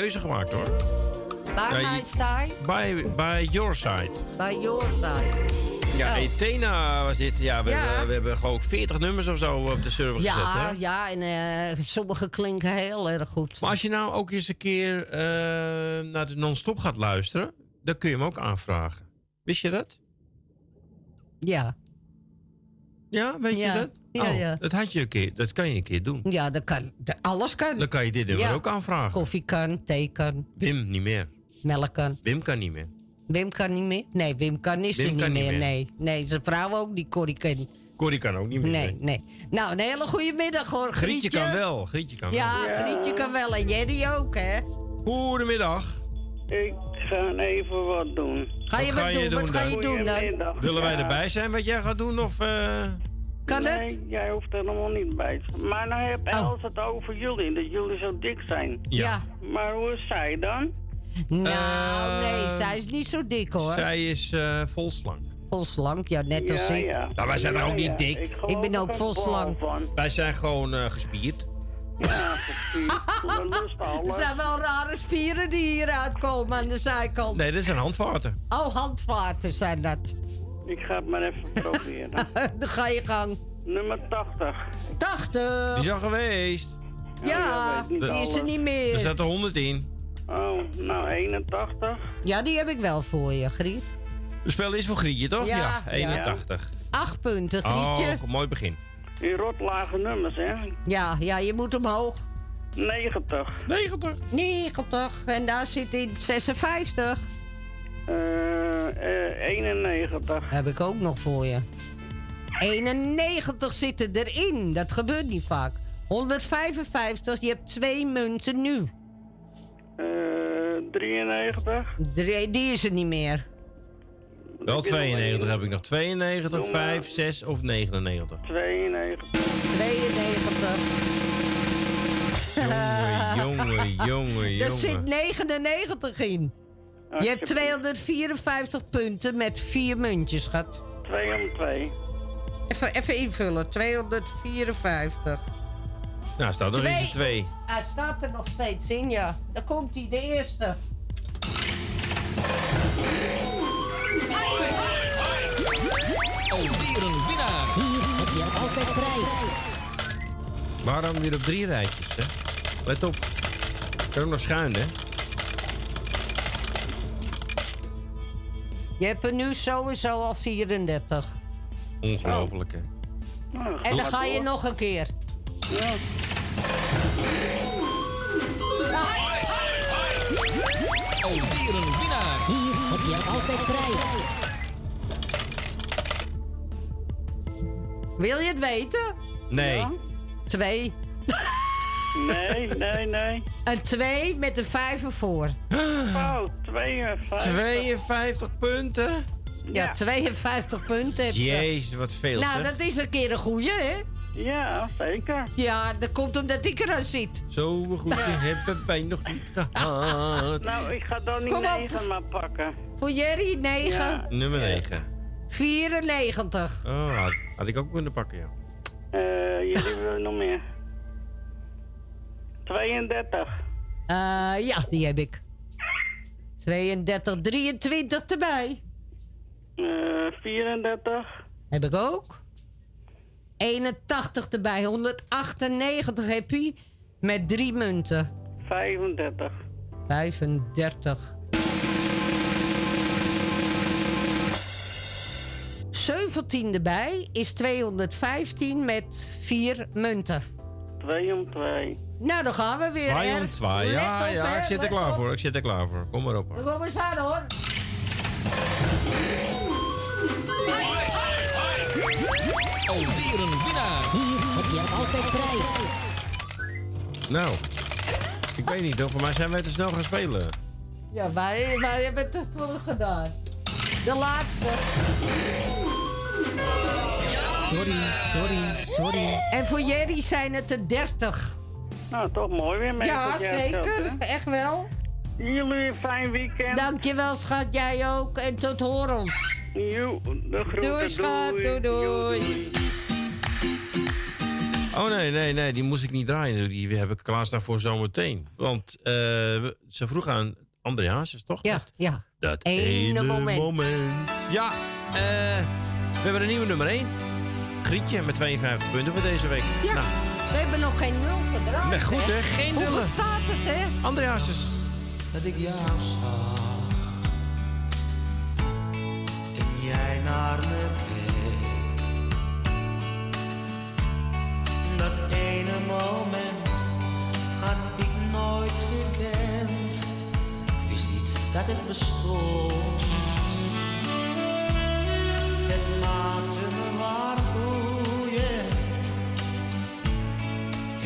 Keuze gemaakt hoor. By Ja, my side, By, by your side. by your side. Ja, Oh. Was dit. Ja, we, Ja. Hebben, we hebben geloof ik 40 nummers of zo op de server gezet. Ja, Hè? ja, en eh, sommige klinken heel erg goed. Maar als je nou ook eens een keer eh, naar de non-stop gaat luisteren, dan kun je hem ook aanvragen. Wist je dat? Ja. Ja, weet Ja. je dat? Ja, oh, ja. Dat, had je een keer, dat kan je een keer doen. Ja, dat kan. dat- alles kan. Dan kan je dit nummer Ja. ook aanvragen. Koffie kan, thee kan, Wim niet meer. melk kan. Wim kan niet meer. Wim kan niet meer? Nee, Wim kan is Wim er niet kan niet meer. Nee, nee, zijn vrouw ook niet, Corrie kan. Corrie kan ook niet meer. Nee, nee. Nou, een hele goede middag hoor, Grietje Grietje. kan wel. Grietje kan Ja, wel. Grietje kan wel. En Jerry ook, hè? Goedemiddag. Ik ga even wat doen. Ga je Wat wat ga doen? je doen Wat ga je doen dan? Willen wij erbij zijn wat jij gaat doen? Of, eh, Kan nee, jij hoeft er helemaal niet bij te zijn. Maar nou heb Oh. Els het over jullie, dat jullie zo dik zijn. Ja. Maar hoe is zij dan? Nou, nee, zij is niet zo dik hoor. Zij is eh, vol slank. Vol slank, ja, net als Ja, ik. ja. Nou, wij zijn Ja, ook niet dik. Ik, ben ook vol slank. Van. Wij zijn gewoon eh, gespierd. Ja, [LAUGHS] Er alles. zijn wel rare spieren die hieruit komen aan de zijkant. Nee, dit zijn handvaten. Oh, handvaten zijn dat. Ik ga het maar even proberen. [LAUGHS] Dan ga je gang. Nummer 80. 80. Die is al geweest. Ja, weet niet die is er alles. niet Er meer. staat er 100 in. Oh, nou 81. Ja, die heb ik wel voor je, Griet. De spel is voor Grietje, toch? Ja, Ja, ja. 81. Acht punten, Grietje. Oh, mooi begin. Die rotlage nummers, hè? Ja, ja, je moet omhoog. 90. 90. 90. En daar zit in 56. Eh, eh, 91. Heb ik ook nog voor je. 91 zitten erin. Dat gebeurt niet vaak. 155, je hebt twee munten nu. Eh, 93. Drie- Die is er niet meer. Wel 92 heb ik nog. 92, Doe maar. 5, 6 of 99. 92. 92. Jongen, jongen, Er zit jongen. 99 in. Je hebt 254 punten met vier muntjes, schat. 2 om 2. Even, even invullen. 254. Nou, staat nog eens Twee. een 2. Hij staat er nog steeds in, ja. Dan komt hij, de eerste. Waarom weer op drie rijtjes, hè? Let op. Kan ook nog schuin, hè? Je hebt er nu sowieso al 34. Ongelooflijk, hè? En dan ga je nog een keer. Alweer een winnaar. Hier heb je altijd prijs. Wil je het weten? Nee. Twee. Nee, nee, nee. Een twee met een vijf ervoor. Oh, 52. 52 punten? Ja, 52 punten heb je. Jezus, wat veel, Nou, zeg. dat is een keer een goeie, hè? Ja, zeker. Ja, dat komt omdat ik eraan zit. Zo goed hebben wij nog niet [LAUGHS] gehad. Nou, ik ga dan op. 9 maar pakken. Voor Jerry 9. Ja. Nummer 9. 94. Oh, had, had ik ook kunnen pakken, ja. Eh, jullie willen nog meer. 32. Eh, ja, die heb ik. 32, 23 erbij. Eh, 34. Heb ik ook. 81 erbij, 198 heb je. Met drie munten. 35. 35. 17 erbij is 215 met vier munten. 2 om 2. Nou, dan gaan we weer. 2 om Er. 2. Let Ja, op, ja, hè, ik zit er let klaar op. voor. Ik zit er klaar voor. Kom maar op. hoor. Kom eens aan hoor. Alweer een winnaar. Hier heb je altijd prijs. Nou, ik weet niet, toch? Voor mij zijn wij te snel gaan spelen. Ja, wij, wij hebben te veel gedaan. De laatste. Sorry, sorry, sorry. En voor jullie zijn het de 30. Nou, toch mooi weer mee. Ja, zeker. Echt wel. Jullie een fijn weekend. Dankjewel, schat. Jij ook. En tot horens. Jo, de. Doei, schat. Doei, doei. Oh nee, nee, nee, die moest ik niet draaien. Die heb ik klaarstaan voor zometeen. Want eh, ze vroeg aan André Hazes, toch? Ja, dat, ja. Dat ene, moment. Ja, uh, we hebben een nieuwe nummer 1. Grietje met 52 punten voor deze week. Ja, nou. we hebben nog geen nul gedraaid. Nee, goed hè, geen nul. Hoe staat het hè? André Hazes. Dat ik jou zag. En jij naar me keek. Dat ene moment had ik nooit gekend dat het bestond. Het maakte me maar boeien,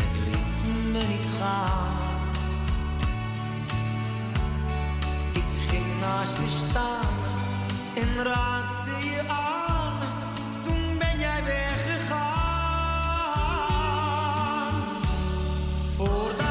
het liet me niet gaan. Ik ging naast je staan en raakte je aan, toen ben jij weggegaan. Voordat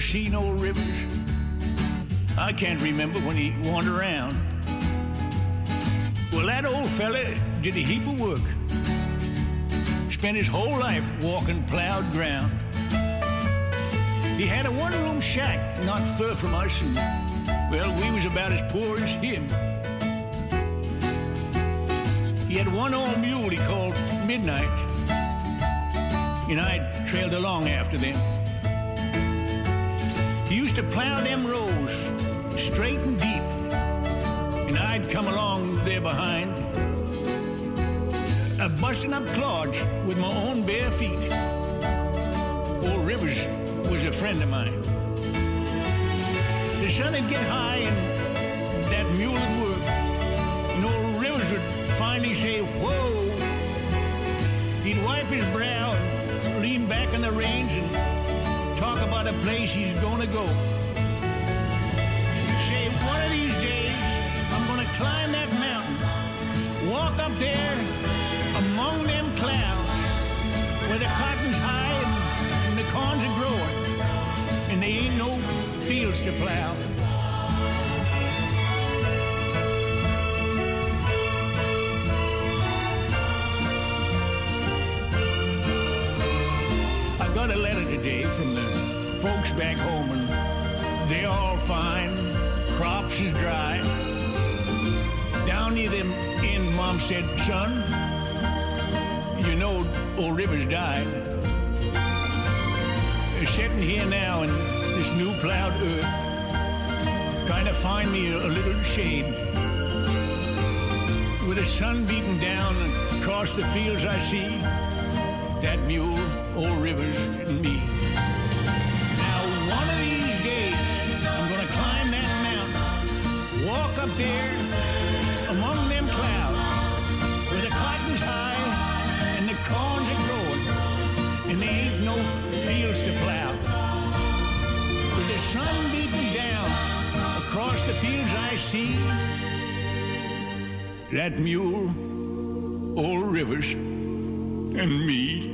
seen old Rivers? I can't remember when he wandered around. Well, that old fella did a heap of work. Spent his whole life walking plowed ground. He had a one-room shack not far from us, and well, we was about as poor as him. He had one old mule he called Midnight, and I trailed along after them. Used to plow them rows straight and deep, and I'd come along there behind, uh, busting up clods with my own bare feet. Old Rivers was a friend of mine. The sun would get high and that mule would work, and old Rivers would finally say, "Whoa!" He'd wipe his brow and lean back on the reins and talk about a place he's gonna go. Walk up there among them clouds where the cotton's high and, and the corns are growing, and they ain't no fields to plow. I got a letter today from the folks back home, and they're all fine. Crops is dry. Down near them in, Mom said, son, you know old Rivers died. Sitting here now in this new plowed earth, trying to find me a, a little shade. With the sun beating down across the fields I see, that mule, old Rivers, and me. Now, one of these days, I'm gonna climb that mountain, walk up there fields I see, that mule, old Rivers, and me.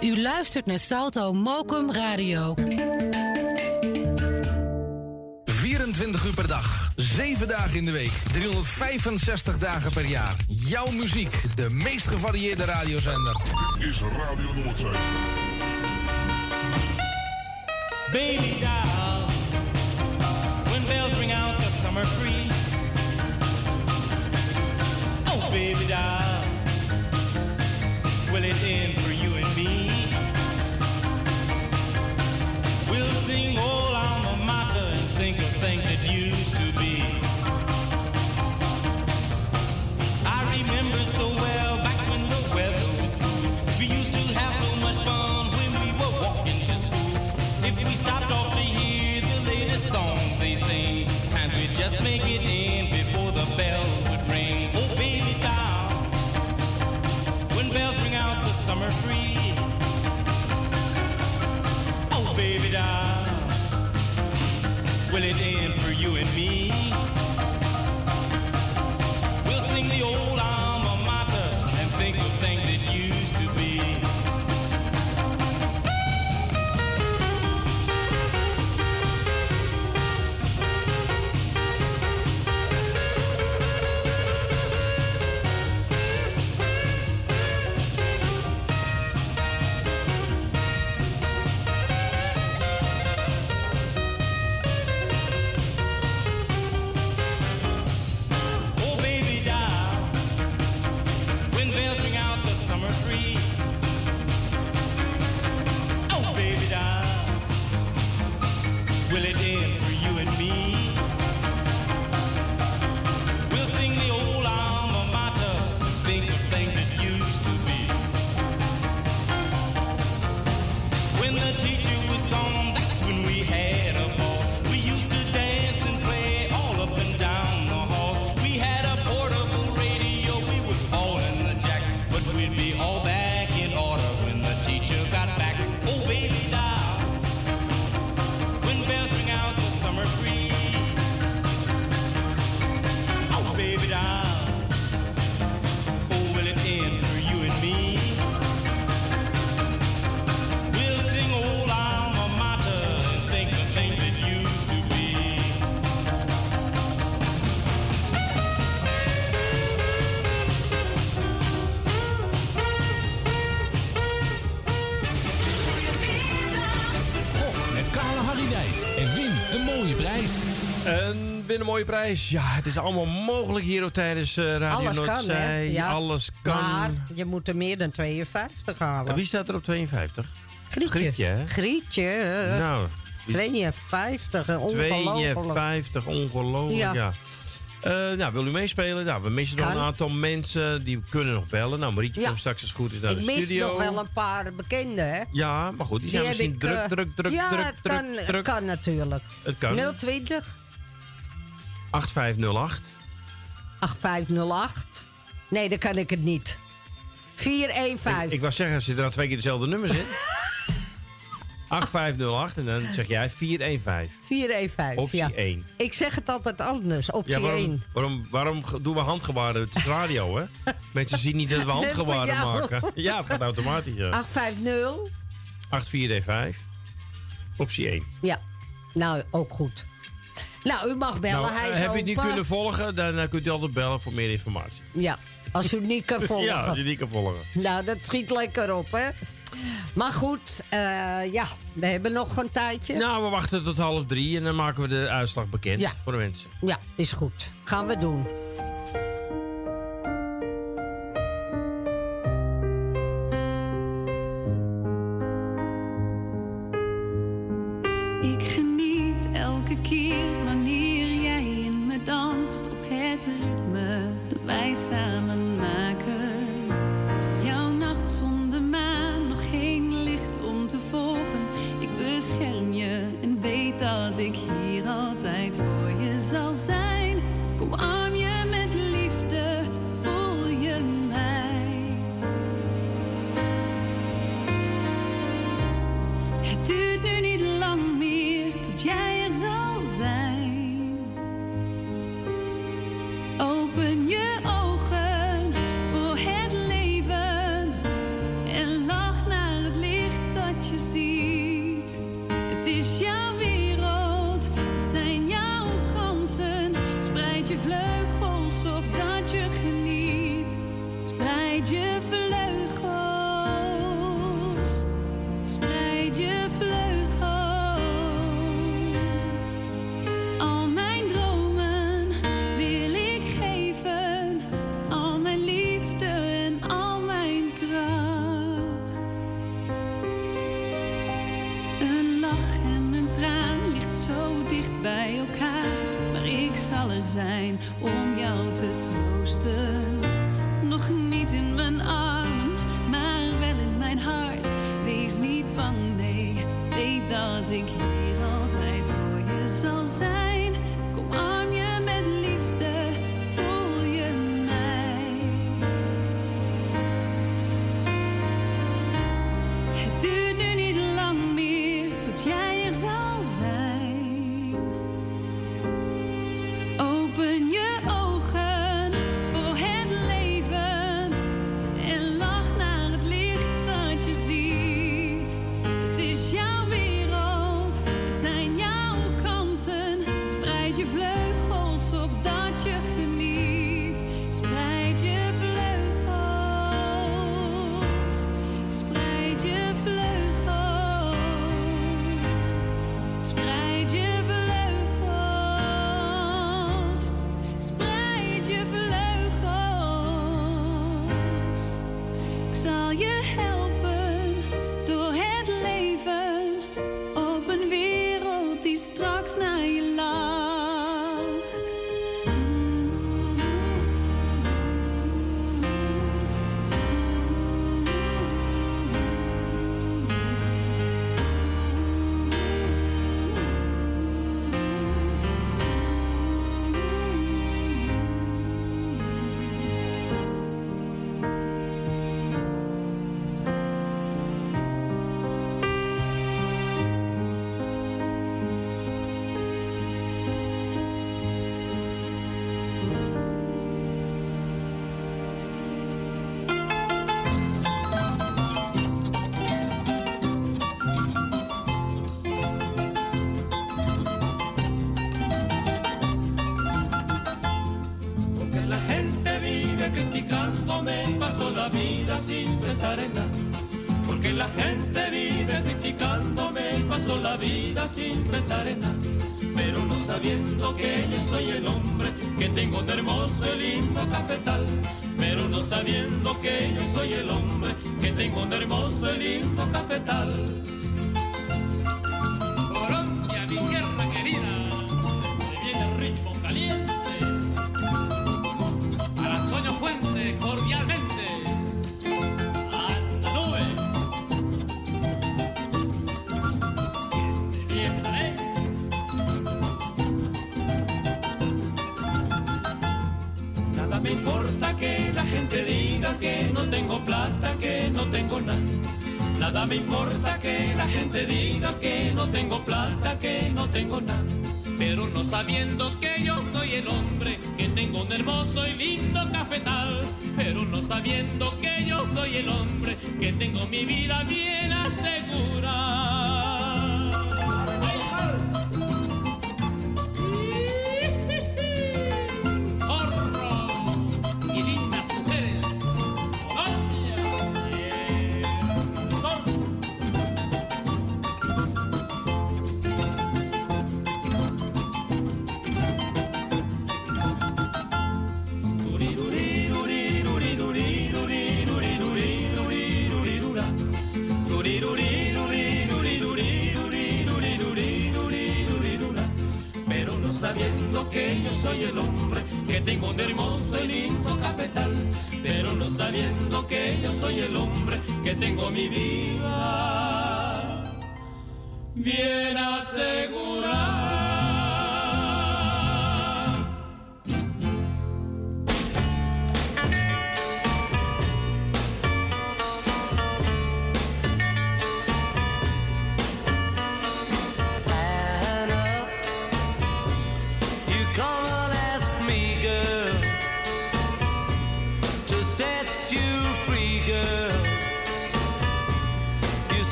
U luistert naar Salto Mokum Radio. 24 uur per dag, 7 dagen in de week, 365 dagen per jaar. Jouw muziek, de meest gevarieerde radiozender. Dit is Radio Noordzee. Baby doll, when bells ring out the summer breeze. Oh, baby doll, een mooie prijs. Ja, het is allemaal mogelijk hier tijdens eh, Radio Alles kan, hè? Ja. Alles kan. Maar je moet er meer dan 52 halen. Wie staat er op 52? Grietje. Grietje, hè? Grietje. Nou, 52, eh, ongelooflijk. 52, ongelooflijk, ja. Ja. Eh, nou, wil u meespelen? Nou, we missen nog een aantal mensen die kunnen nog bellen. Nou, Marietje Ja. komt straks als het goed is naar Ik de mis studio. nog wel een paar bekenden, hè? Ja, maar goed, die zijn misschien ik, druk, druk, druk, ja, druk, druk, kan, druk. Het kan natuurlijk. Het kan. 020 8508. 8508. Nee, dan kan ik het niet. 415. Ik, ik wou zeggen, als je er al twee keer dezelfde nummers in. [LAUGHS] 8508 en dan zeg jij 415. 415, Optie ja. 1. Ik zeg het altijd anders, optie Ja, waarom, 1. waarom, doen we handgebaren? Het is radio, hè? [LAUGHS] Mensen zien niet dat we handgebaren maken. [LAUGHS] Ja, het gaat automatisch. Ja. 850. 8415. Optie 1. Ja, nou, ook goed. Nou, u mag bellen. Nou, Hij eh, is heb je het niet kunnen volgen, dan eh, kunt u altijd bellen voor meer informatie. Ja, als u niet kan volgen. [LAUGHS] ja, als je niet kan volgen. Nou, dat schiet lekker op, hè? Maar goed, eh, ja, we hebben nog een tijdje. Nou, we wachten tot half drie en dan maken we de uitslag bekend Ja. voor de mensen. Ja, is goed. Gaan we doen. Ik geniet elke keer het ritme dat wij samen maken. Jouw nacht zonder maan, nog geen licht om te volgen. Ik bescherm je en weet dat ik hier voor je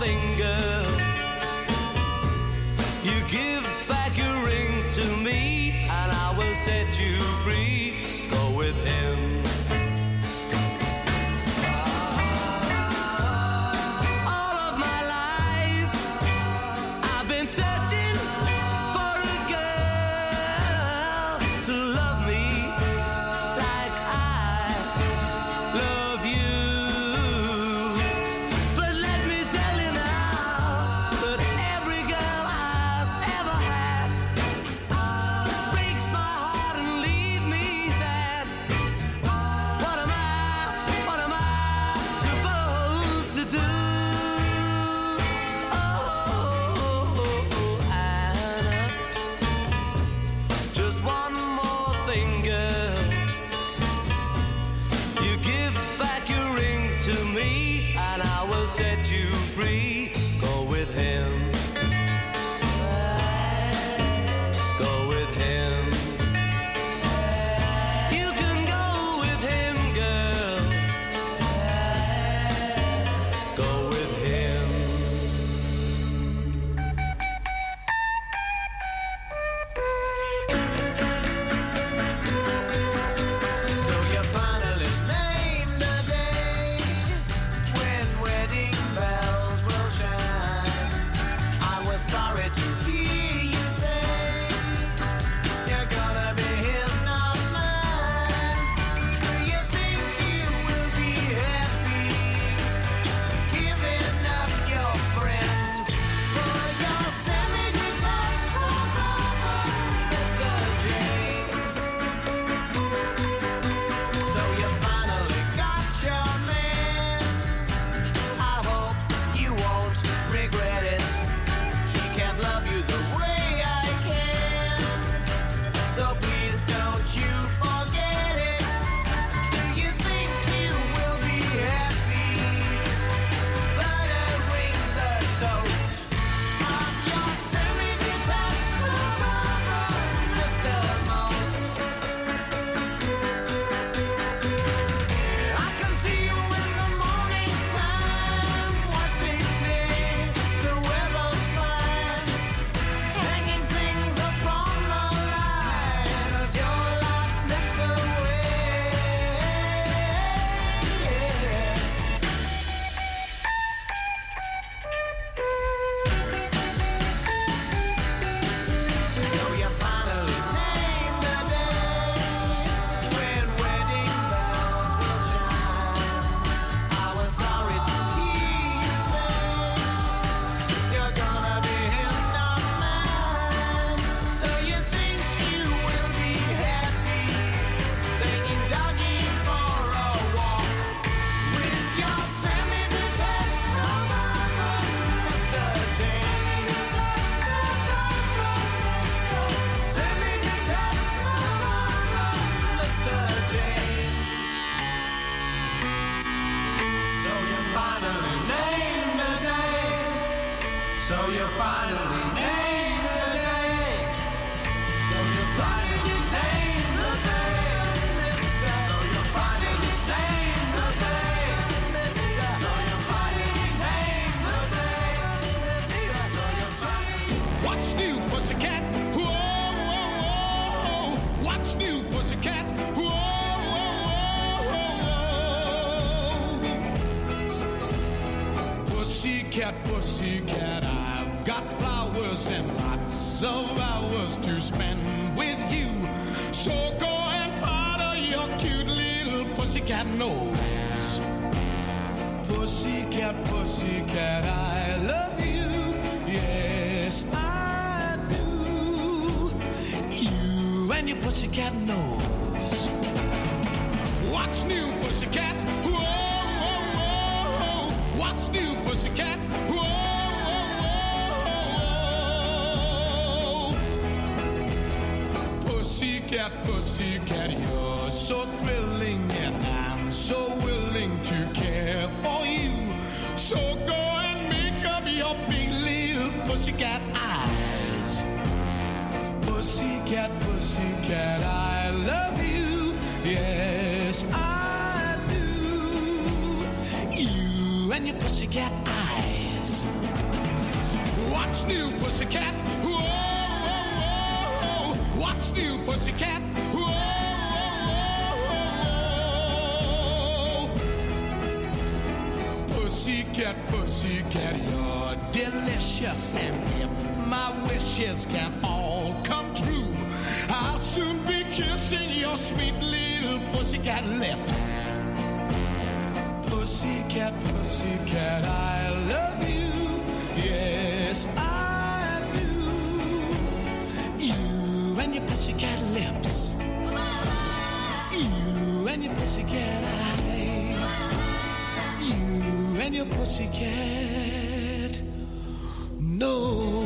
fingers. you get yours so thrilling wishes can all come true. I'll soon be kissing your sweet little pussycat lips. Pussycat, pussycat, I love you. Yes, I do. You and your pussycat lips. You and your pussycat eyes. You and your pussycat. No.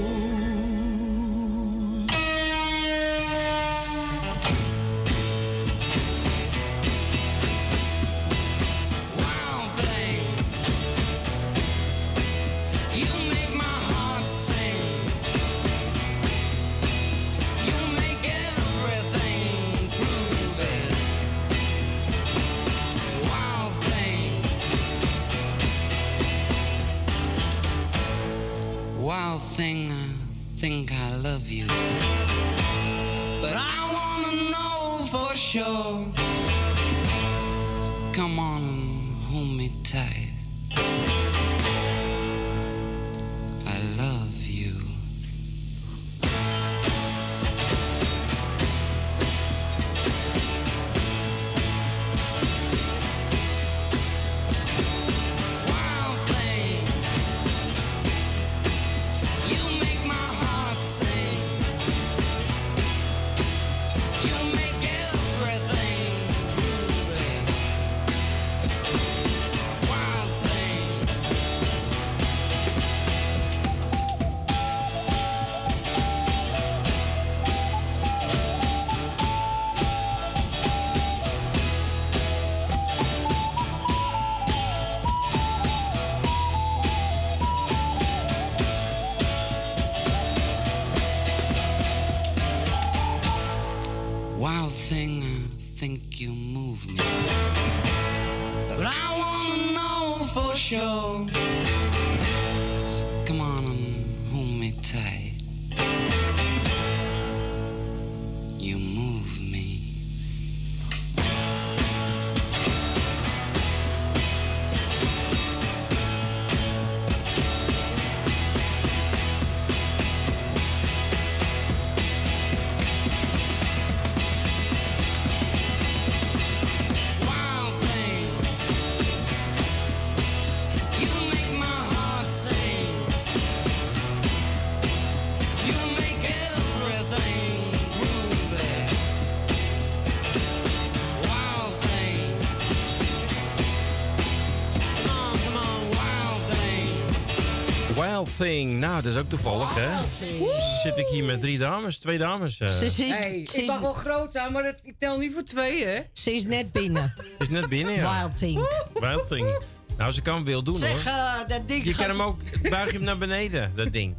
Thing. Nou, dat is ook toevallig, hè? Oh, dus zit ik hier met drie dames, twee dames. Uh. Ze, is, mag wel groot zijn, maar ik tel niet voor twee, hè? Ze is net binnen. Ze is net binnen, ja. Wild Thing. Wild Thing. Nou, ze kan veel doen, hoor. Eh, dat ding Je kan hem ook... Buig hem naar beneden, dat ding.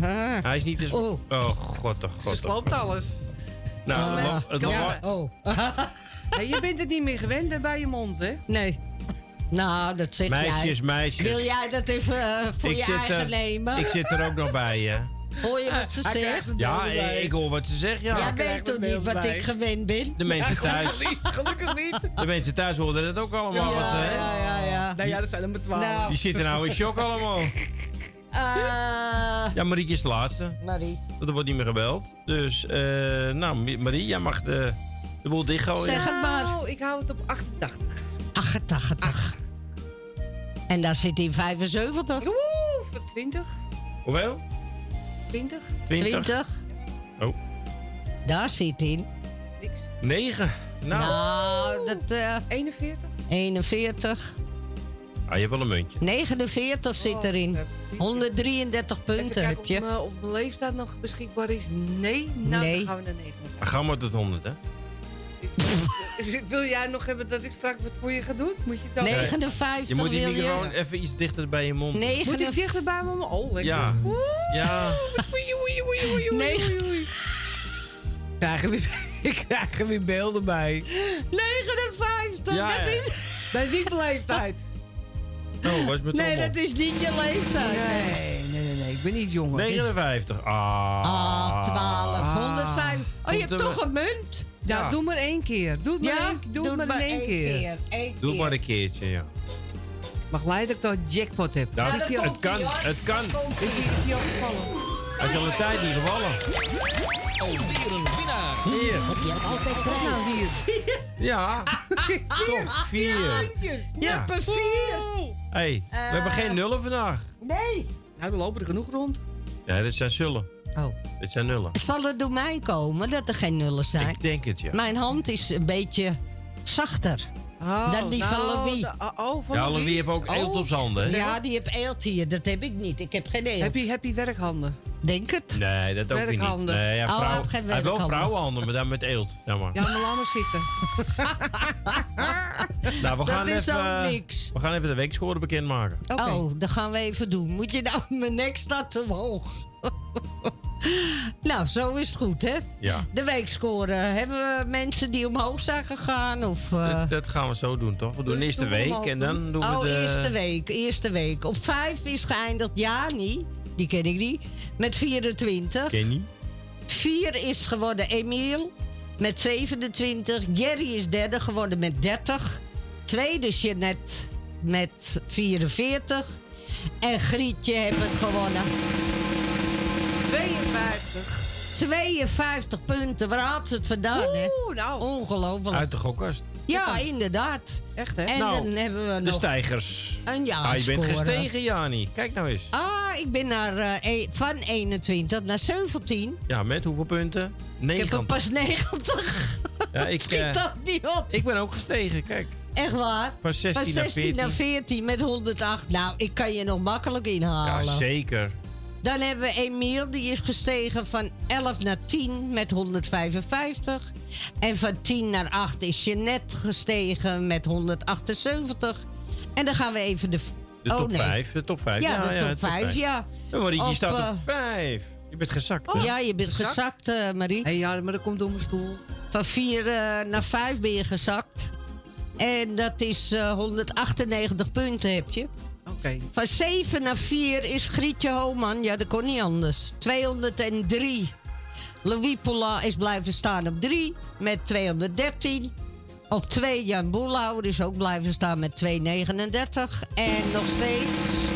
Huh? Hij is niet eens... Oh, oh god, oh god. Ze oh. loopt alles. Nou, het, ah, ja. oh. je bent het niet meer gewend hè, bij je mond, hè? Nee. Nou, dat zeg Meisjes, jij. meisjes. Wil jij dat even eh, voor ik je zit, eigen er, nemen? ik zit er ook nog bij, hè. Hoor je wat ze Hij zegt? Ja, ik hoor wat ze zegt, ja. Jij weet toch niet wat ik gewend ben? De mensen thuis, Gelukkig niet, gelukkig niet. de mensen thuis hoorden het ook allemaal. Ja, wat, hè. ja, ja, ja. Nou ja, dat zijn er maar twaalf. Nou. Die zitten nou in shock allemaal. Eh, Ja, Marietje is de laatste. Marie. Er wordt niet meer gebeld. Dus, eh, nou, Marie, jij mag de, de boel dichtgooien. Zeg het maar. Nou, ik hou het op 88. 88. En daar zit hij in 75. Oeh, voor 20. Hoeveel? 20. 20? 20. Oh, Daar zit hij in. 9. Nou, Nou, dat... eh 41. 41. ah, je hebt wel een muntje. 49 zit erin. 133 punten Even heb kijken je. of mijn- of mijn leeftijd nog beschikbaar is. Nee, nou Nee. dan gaan we naar 9. Ah, Ga maar tot 100, hè? [LAUGHS] Wil jij nog hebben dat ik straks wat voor je ga doen? Moet je dan... 59 Je moet die microfoon je. even iets dichter bij je mond. Nee. Moet ik dichter bij me? Oh, lekker. Ja. Oeh, Ja. oei, oei, oei, oei, oei, [LAUGHS] ik krijg er weer beelden bij. 59, Ja, dat is... Dat is niet mijn leeftijd. Oh, was met Nee, trommel. dat is niet je leeftijd. Nee, nee, nee, nee. Ik ben niet jonger. 59. Ah. Ah, 12, 105. Oh, je hebt er toch een munt? Ja, Ja. doe maar één keer. Doe het maar, Ja, één, doe het maar in één keer. Eén Doe keer. maar een keertje, ja. Mag gelijk dat ik toch jackpot heb. Nou, Ja, is dat het kan, hoor. het kan. Is die, is die al gevallen? Hij is al een tijd niet gevallen. Alweer een winnaar. Hier. Heb je altijd prijs. Nou, hier. [LAUGHS] Ja. Toch, vier. Je Ja. hebt er vier. hey, we hebben geen nullen vandaag. Nee. Nou, we lopen er genoeg rond. Ja, dit zijn zullen. Oh. Dit zijn nullen. Zal het door mij komen dat er geen nullen zijn? Ik denk het, ja. Mijn hand is een beetje zachter. Oh, Dan die van Louis. de- oh, oh, van Ja, Louis. Louis heeft ook eelt Oh. op zijn handen, hè? Ja, die heeft eelt hier. Dat heb ik niet. Ik heb geen eelt. Heb je, heb je werkhanden? Denk het. Nee, dat ook weer niet. Nee, ja, Oh, hij vrouw, heeft geen hij heeft wel vrouwenhanden, maar dan met eelt. Ja, maar. Ja, maar laat maar zitten. [LAUGHS] nou, we dat gaan is even, ook niks. We gaan even de weekscore bekendmaken. Oké. Oh, dat gaan we even doen. Moet je nou, [LAUGHS] mijn nek staat te hoog. [LAUGHS] nou, zo is het goed, hè? Ja. De weekscore. Hebben we mensen die omhoog zijn gegaan? Of, eh? Dat, dat gaan we zo doen, toch? We doen Eerst de week en dan doen we oh, de... eerste week. Eerste week. Op vijf is geëindigd Jani. Die ken ik niet. Met 24. Kenny. Vier is geworden Emiel. Met 27. Jerry is derde geworden met 30. Tweede Jeanette met 44. En Grietje heeft het gewonnen. 52. 52 punten. Waar had ze het vandaan, hè? Oeh, nou. Ongelooflijk. Uit de gokkast. Ja, inderdaad. Echt, hè? En Nou, dan hebben we De nog stijgers. een jaar Ah, je bent gestegen, Jani. Kijk nou eens. Ah, ik ben naar, e- van 21 naar 17. Ja, met hoeveel punten? Ik heb er 9. pas 90. Ja, ik, [LAUGHS] Schiet eh, dat niet op. ik ben ook gestegen, kijk. Echt waar? Van 16 Van naar 16 naar 14. 14 met 108. Nou, ik kan je nog makkelijk Ja, inhalen. zeker. Dan hebben we Emiel, die is gestegen van 11 naar 10 met 155. En van 10 naar 8 is Jeanette gestegen met 178. En dan gaan we even de... De oh, top nee. 5. De top 5. Ja, de top 5, ja. Ja, Marietje Op, staat eh, op 5. Je bent gezakt, hè? Ja, je bent Gezakt? gezakt, eh, Marie. Hé, ja, maar dat komt door mijn stoel. Van 4 naar 5 ben je gezakt. En dat is eh, 198 punten heb je. Oké. Van 7 naar 4 is Grietje Homan. Ja, dat kon niet anders. 203. Louis Poula is blijven staan op 3 met 213. Op 2 Jan Boelhouwer is ook blijven staan met 239. En nog steeds...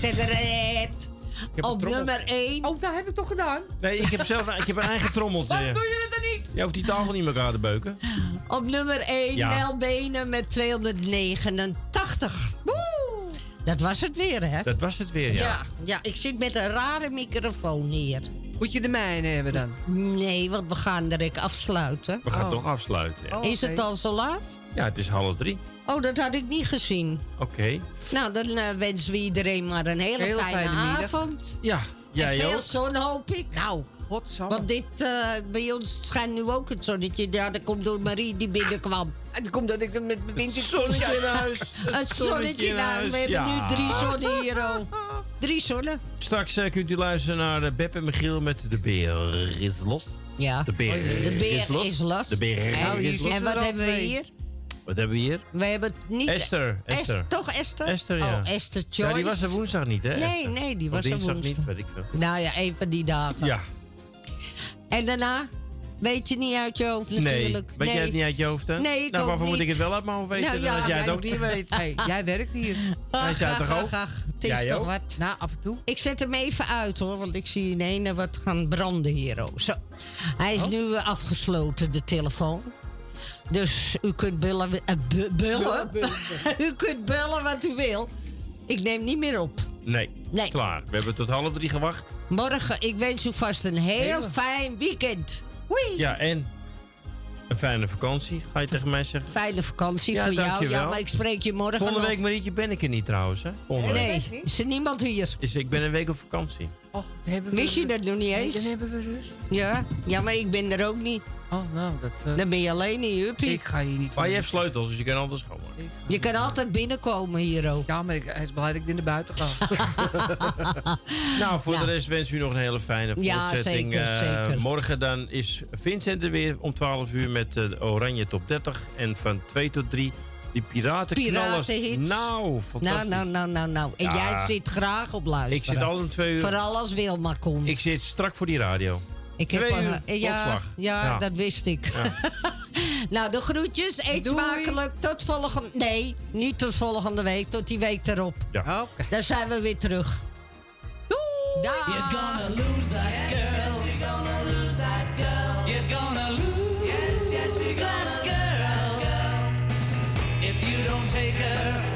Tederet. Heb Op trommel. nummer 1. Oh, dat heb ik toch gedaan? Nee, ik heb zelf ik heb een eigen trommeltje. Waarom doe je dat dan niet? Je hoeft die tafel niet met elkaar te beuken. Op nummer 1 Ja. Nel Benen met 289. Woe! Dat was het weer, hè? Dat was het weer, ja. Ja, ja, ik zit met een rare microfoon hier. Moet je de mijne hebben dan? Nee, want we gaan direct afsluiten. We gaan Oh. toch afsluiten. ja. Oh, Is het oké. al zo laat? Ja, het is half drie. Oh, dat had ik niet gezien. Oké. Nou, dan eh, wensen we iedereen maar een hele, Hele fijne, avond. Ja, en jij veel ook. zon, hoop ik. Nou. Want dit, eh, bij ons schijnt nu ook het zonnetje. Ja, dat komt door Marie die binnenkwam. En dat komt dat ik met mijn winter... Zonnetje in huis. Een zonnetje in huis. We hebben Ja. nu drie zonnen hier, oh. Drie zonnen. Straks eh, kunt u luisteren naar uh, Beb en Michiel met De Beer is los. Ja. De Beer, De beer is los. is los. De Beer En- is los. En wat hebben we hier? Wat hebben we hier? We hebben het niet... Esther, Es- Esther. toch Esther? Esther, ja. Oh, Esther Joyce. Ja, die was er woensdag niet, hè? Nee, Esther? nee, die was er woensdag. niet, weet ik veel. Nou ja, een van die dagen. Ja. En daarna? Weet je niet uit je hoofd Nee. natuurlijk. Weet jij het niet uit je hoofd, hè? Nee, ik Nou, waarvoor moet ik het wel uit mijn hoofd weten? Nou, dan ja, als jij het ook niet weet. Hey, jij werkt hier. Hij zei toch ook? Het is Jij toch ook? wat. Nou, af en toe. Ik zet hem even uit hoor, want ik zie in ene wat gaan branden hier. Oh. Zo. Hij is nu eh, afgesloten, de telefoon. Dus u kunt bellen. eh, bellen? [LAUGHS] u kunt bellen wat u wil. Ik neem niet meer op. Nee. Nee. Klaar. We hebben tot half drie gewacht. Morgen, ik wens u vast een heel Hele. fijn weekend. Wee. Ja, en een fijne vakantie, ga je tegen mij zeggen. Fijne vakantie Ja, voor jou. dankjewel. Ja, maar ik spreek je morgen Volgende week, Marietje, ben ik er niet trouwens, hè? Volgende Nee, week. is er niemand hier? Is, ik ben een week op vakantie. Oh, hebben we Wist je dat nog niet Nee, eens? dan hebben we rust. Ja, ja, maar ik ben er ook niet. Oh, nou, dat... eh, Dan ben je alleen niet, huppie. ik ga hier niet Maar je hebt sleutels, dus je kan altijd schoonmaken. Je kan altijd binnenkomen hier ook. Ja, maar ik, hij is blij dat ik naar buiten ga. [LAUGHS] [LAUGHS] Nou, voor Ja. de rest wens u nog een hele fijne Ja, voortzetting. zeker, Eh, zeker. Morgen dan is Vincent er weer om 12 uur met eh, de Oranje Top 30. En van 2 tot 3 die piratenknallers. Piratenhits. Nou, fantastisch. Nou, nou, nou, nou, nou. En Ja. jij zit graag op luisteren. Ik zit al om twee uur. Vooral als Wilma komt. Ik zit strak voor die radio. Ik heb twee uur eh, ja, ja, Ja. dat wist ik. Ja. [LAUGHS] nou, de groetjes. Eet Doei. smakelijk. Tot volgende... Nee, niet tot volgende week. Tot die week erop. Ja. Oké. Dan zijn we weer terug. Doei. You're you don't take her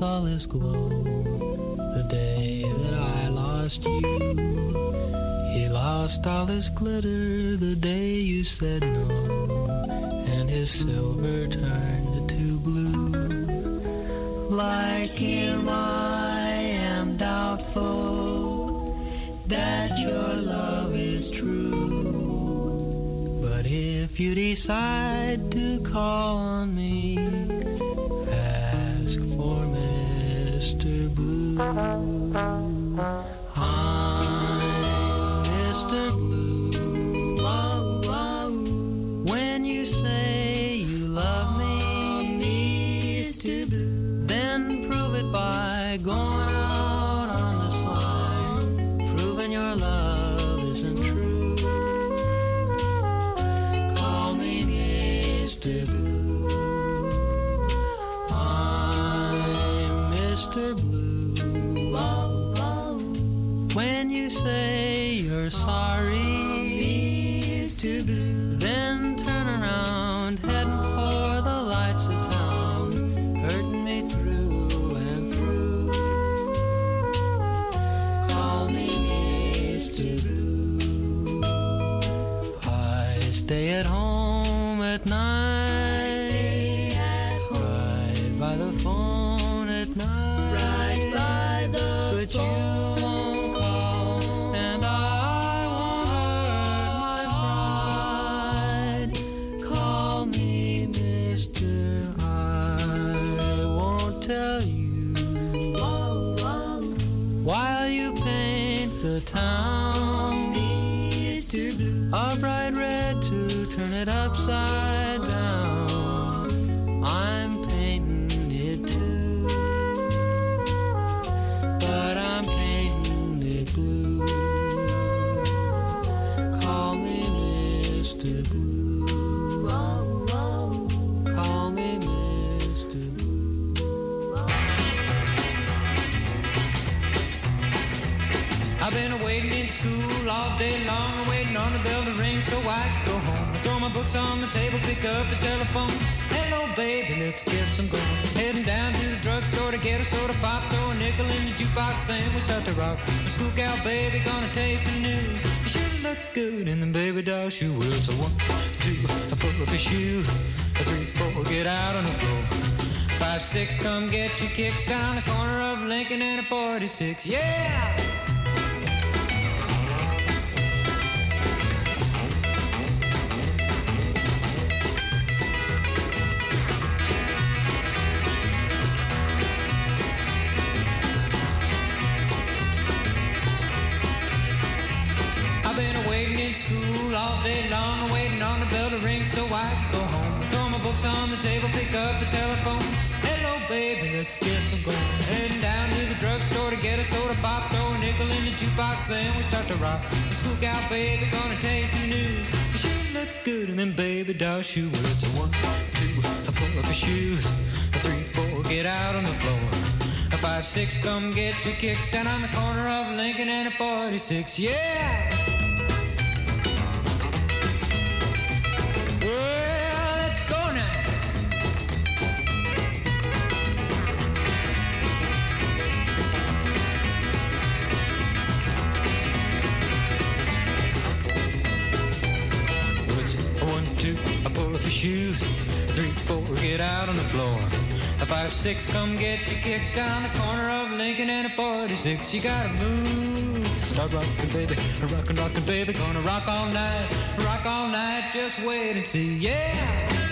his glow the day that I lost you. He lost all his glitter the day you said no, and his silver turned to blue. Like him, I am doubtful that your love is true. But if you decide to call She kicks down the corner of Lincoln and a 46. Yeah! and we start to rock. The school cow baby gonna taste some news. You sure look good in them baby doll shoes. It's a one, two, a pull off your shoes. A three, four, get out on the floor. A five, six, come get your kicks down on the corner of Lincoln and a 46. Yeah! Two, three, four, Three, four, get out on the floor. A five, six, come get your kicks down the corner of Lincoln and a 46. You gotta move. Start rocking, baby. Rockin', rockin', baby. Gonna rock all night. Rock all night. Just wait and see. Yeah.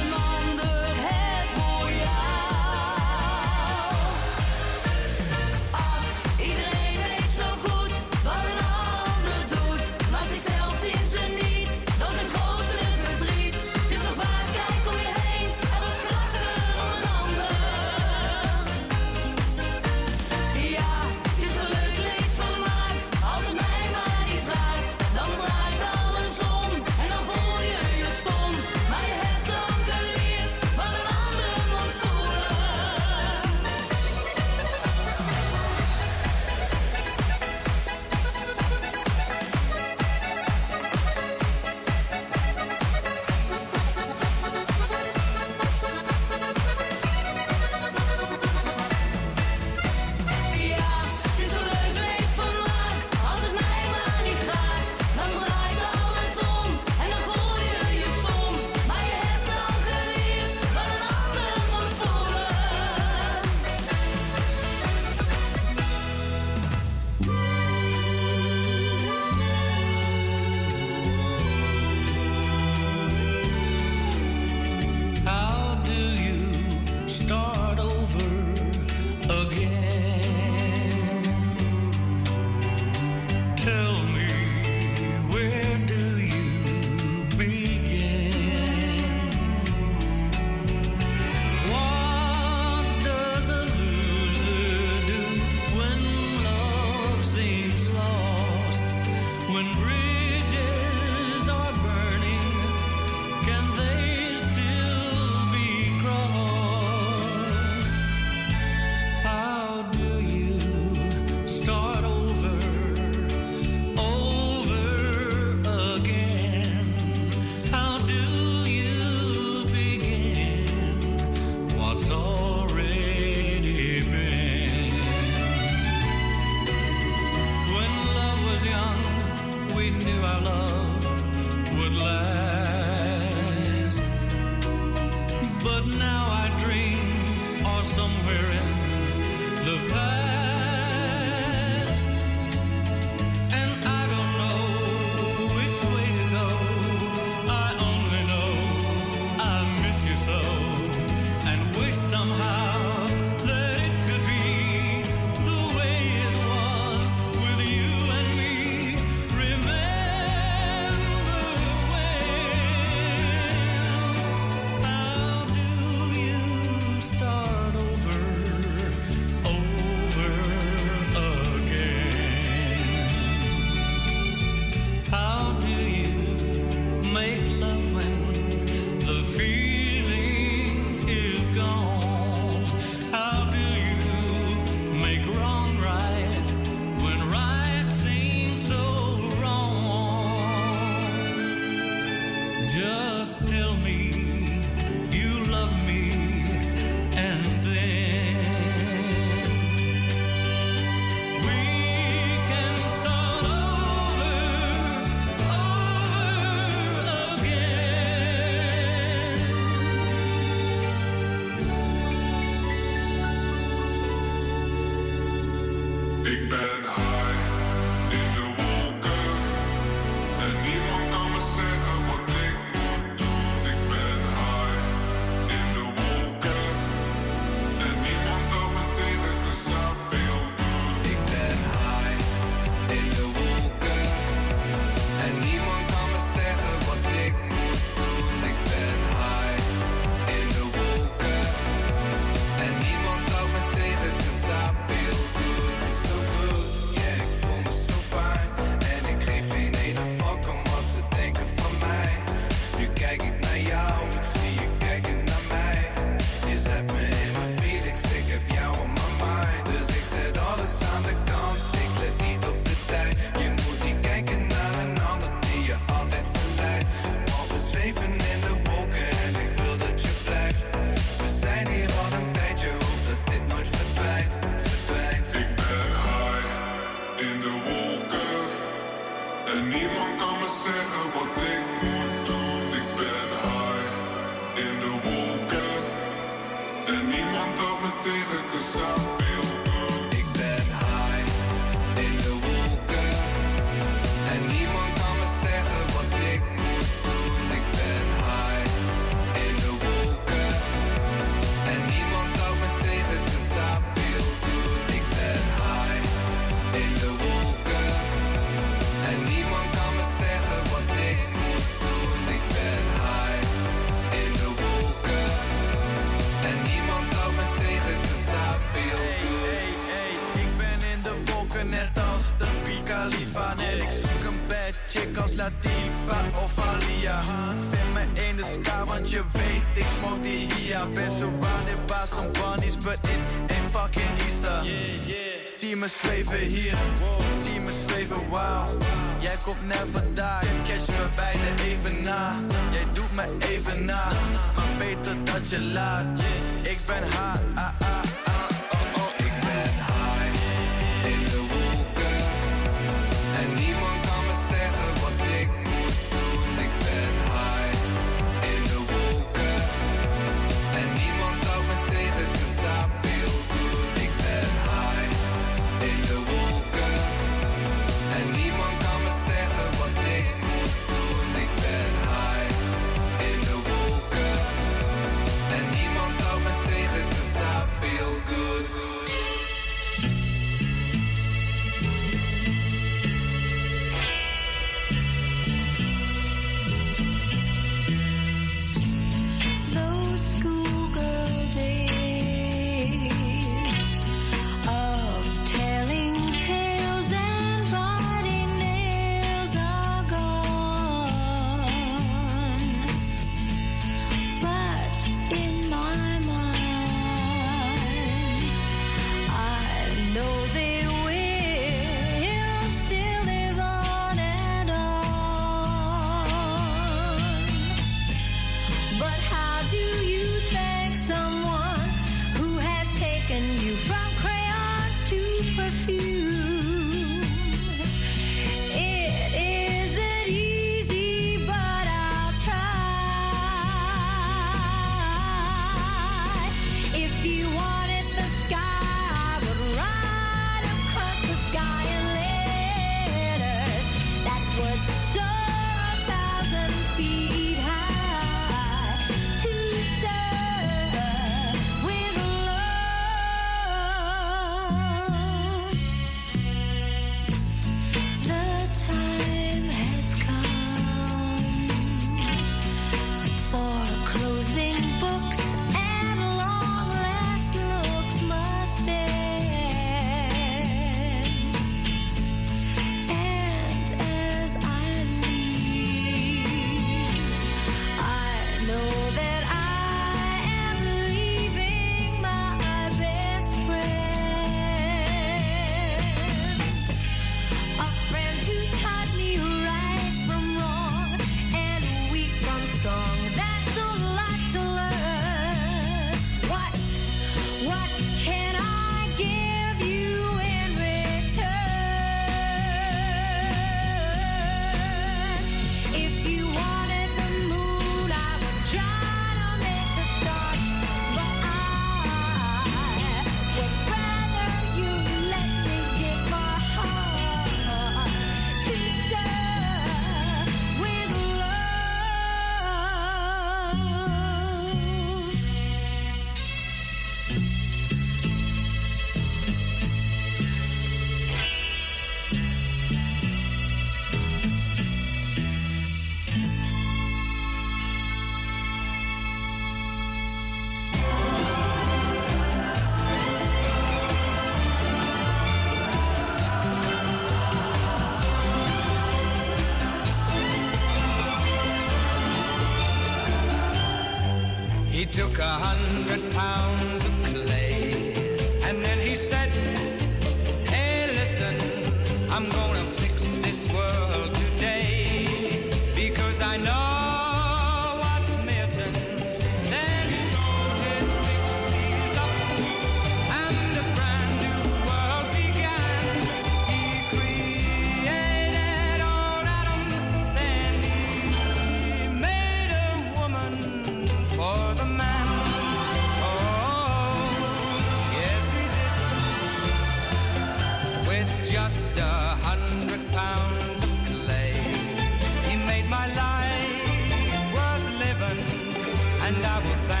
and I will thank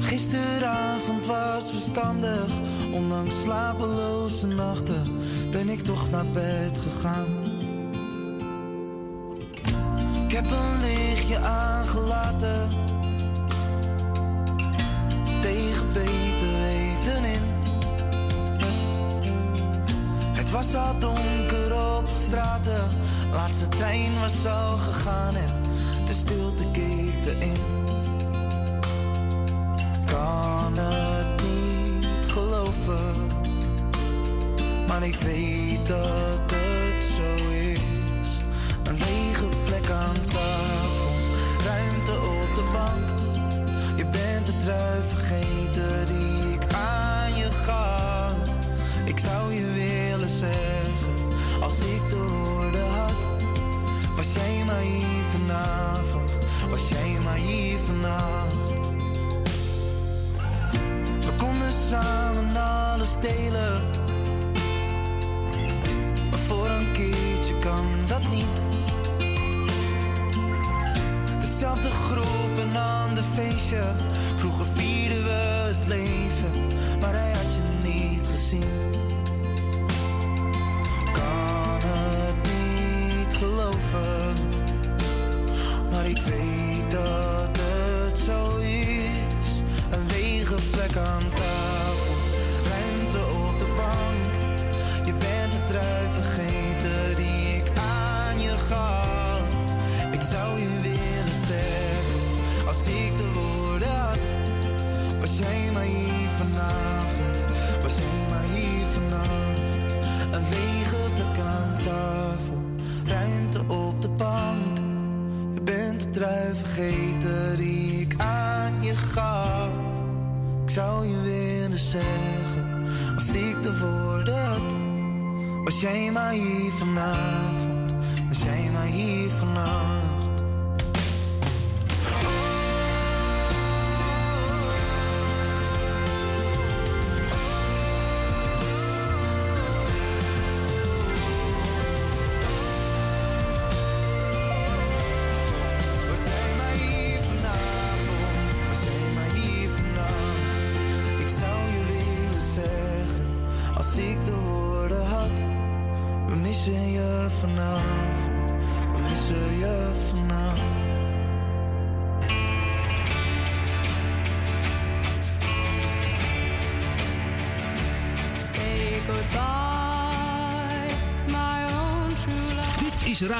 Gisteravond was verstandig, ondanks slapeloze nachten ben ik toch naar bed gegaan. Ik heb een lichtje aangelaten, tegen beter weten in. Het was al donker op de straten, laatste trein was al gegaan en in. Kan het niet geloven, maar ik weet dat het zo is. Een lege plek aan tafel, ruimte op de bank. Je bent de trui vergeten die ik aan je gaf. Ik zou je willen zeggen, als ik de woorden had, was jij maar even na maar hier. We konden samen alles delen. Maar voor een keertje kan dat niet. Dezelfde groepen aan de feestje. Vroeger vierden we het leven.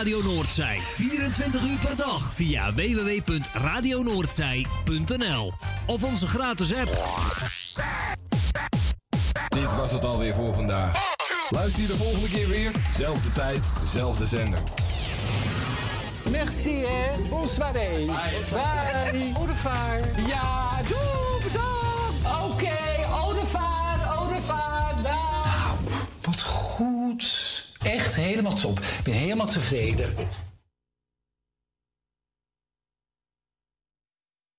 Radio Noordzij. 24 uur per dag via www.radionoordzij.nl of onze gratis app. Dit was het alweer voor vandaag. Luister je de volgende keer weer. Zelfde tijd, zelfde zender. Merci, hè. Bonsoir. Bye. Au revoir. Ja, doe, Ik ben helemaal tevreden.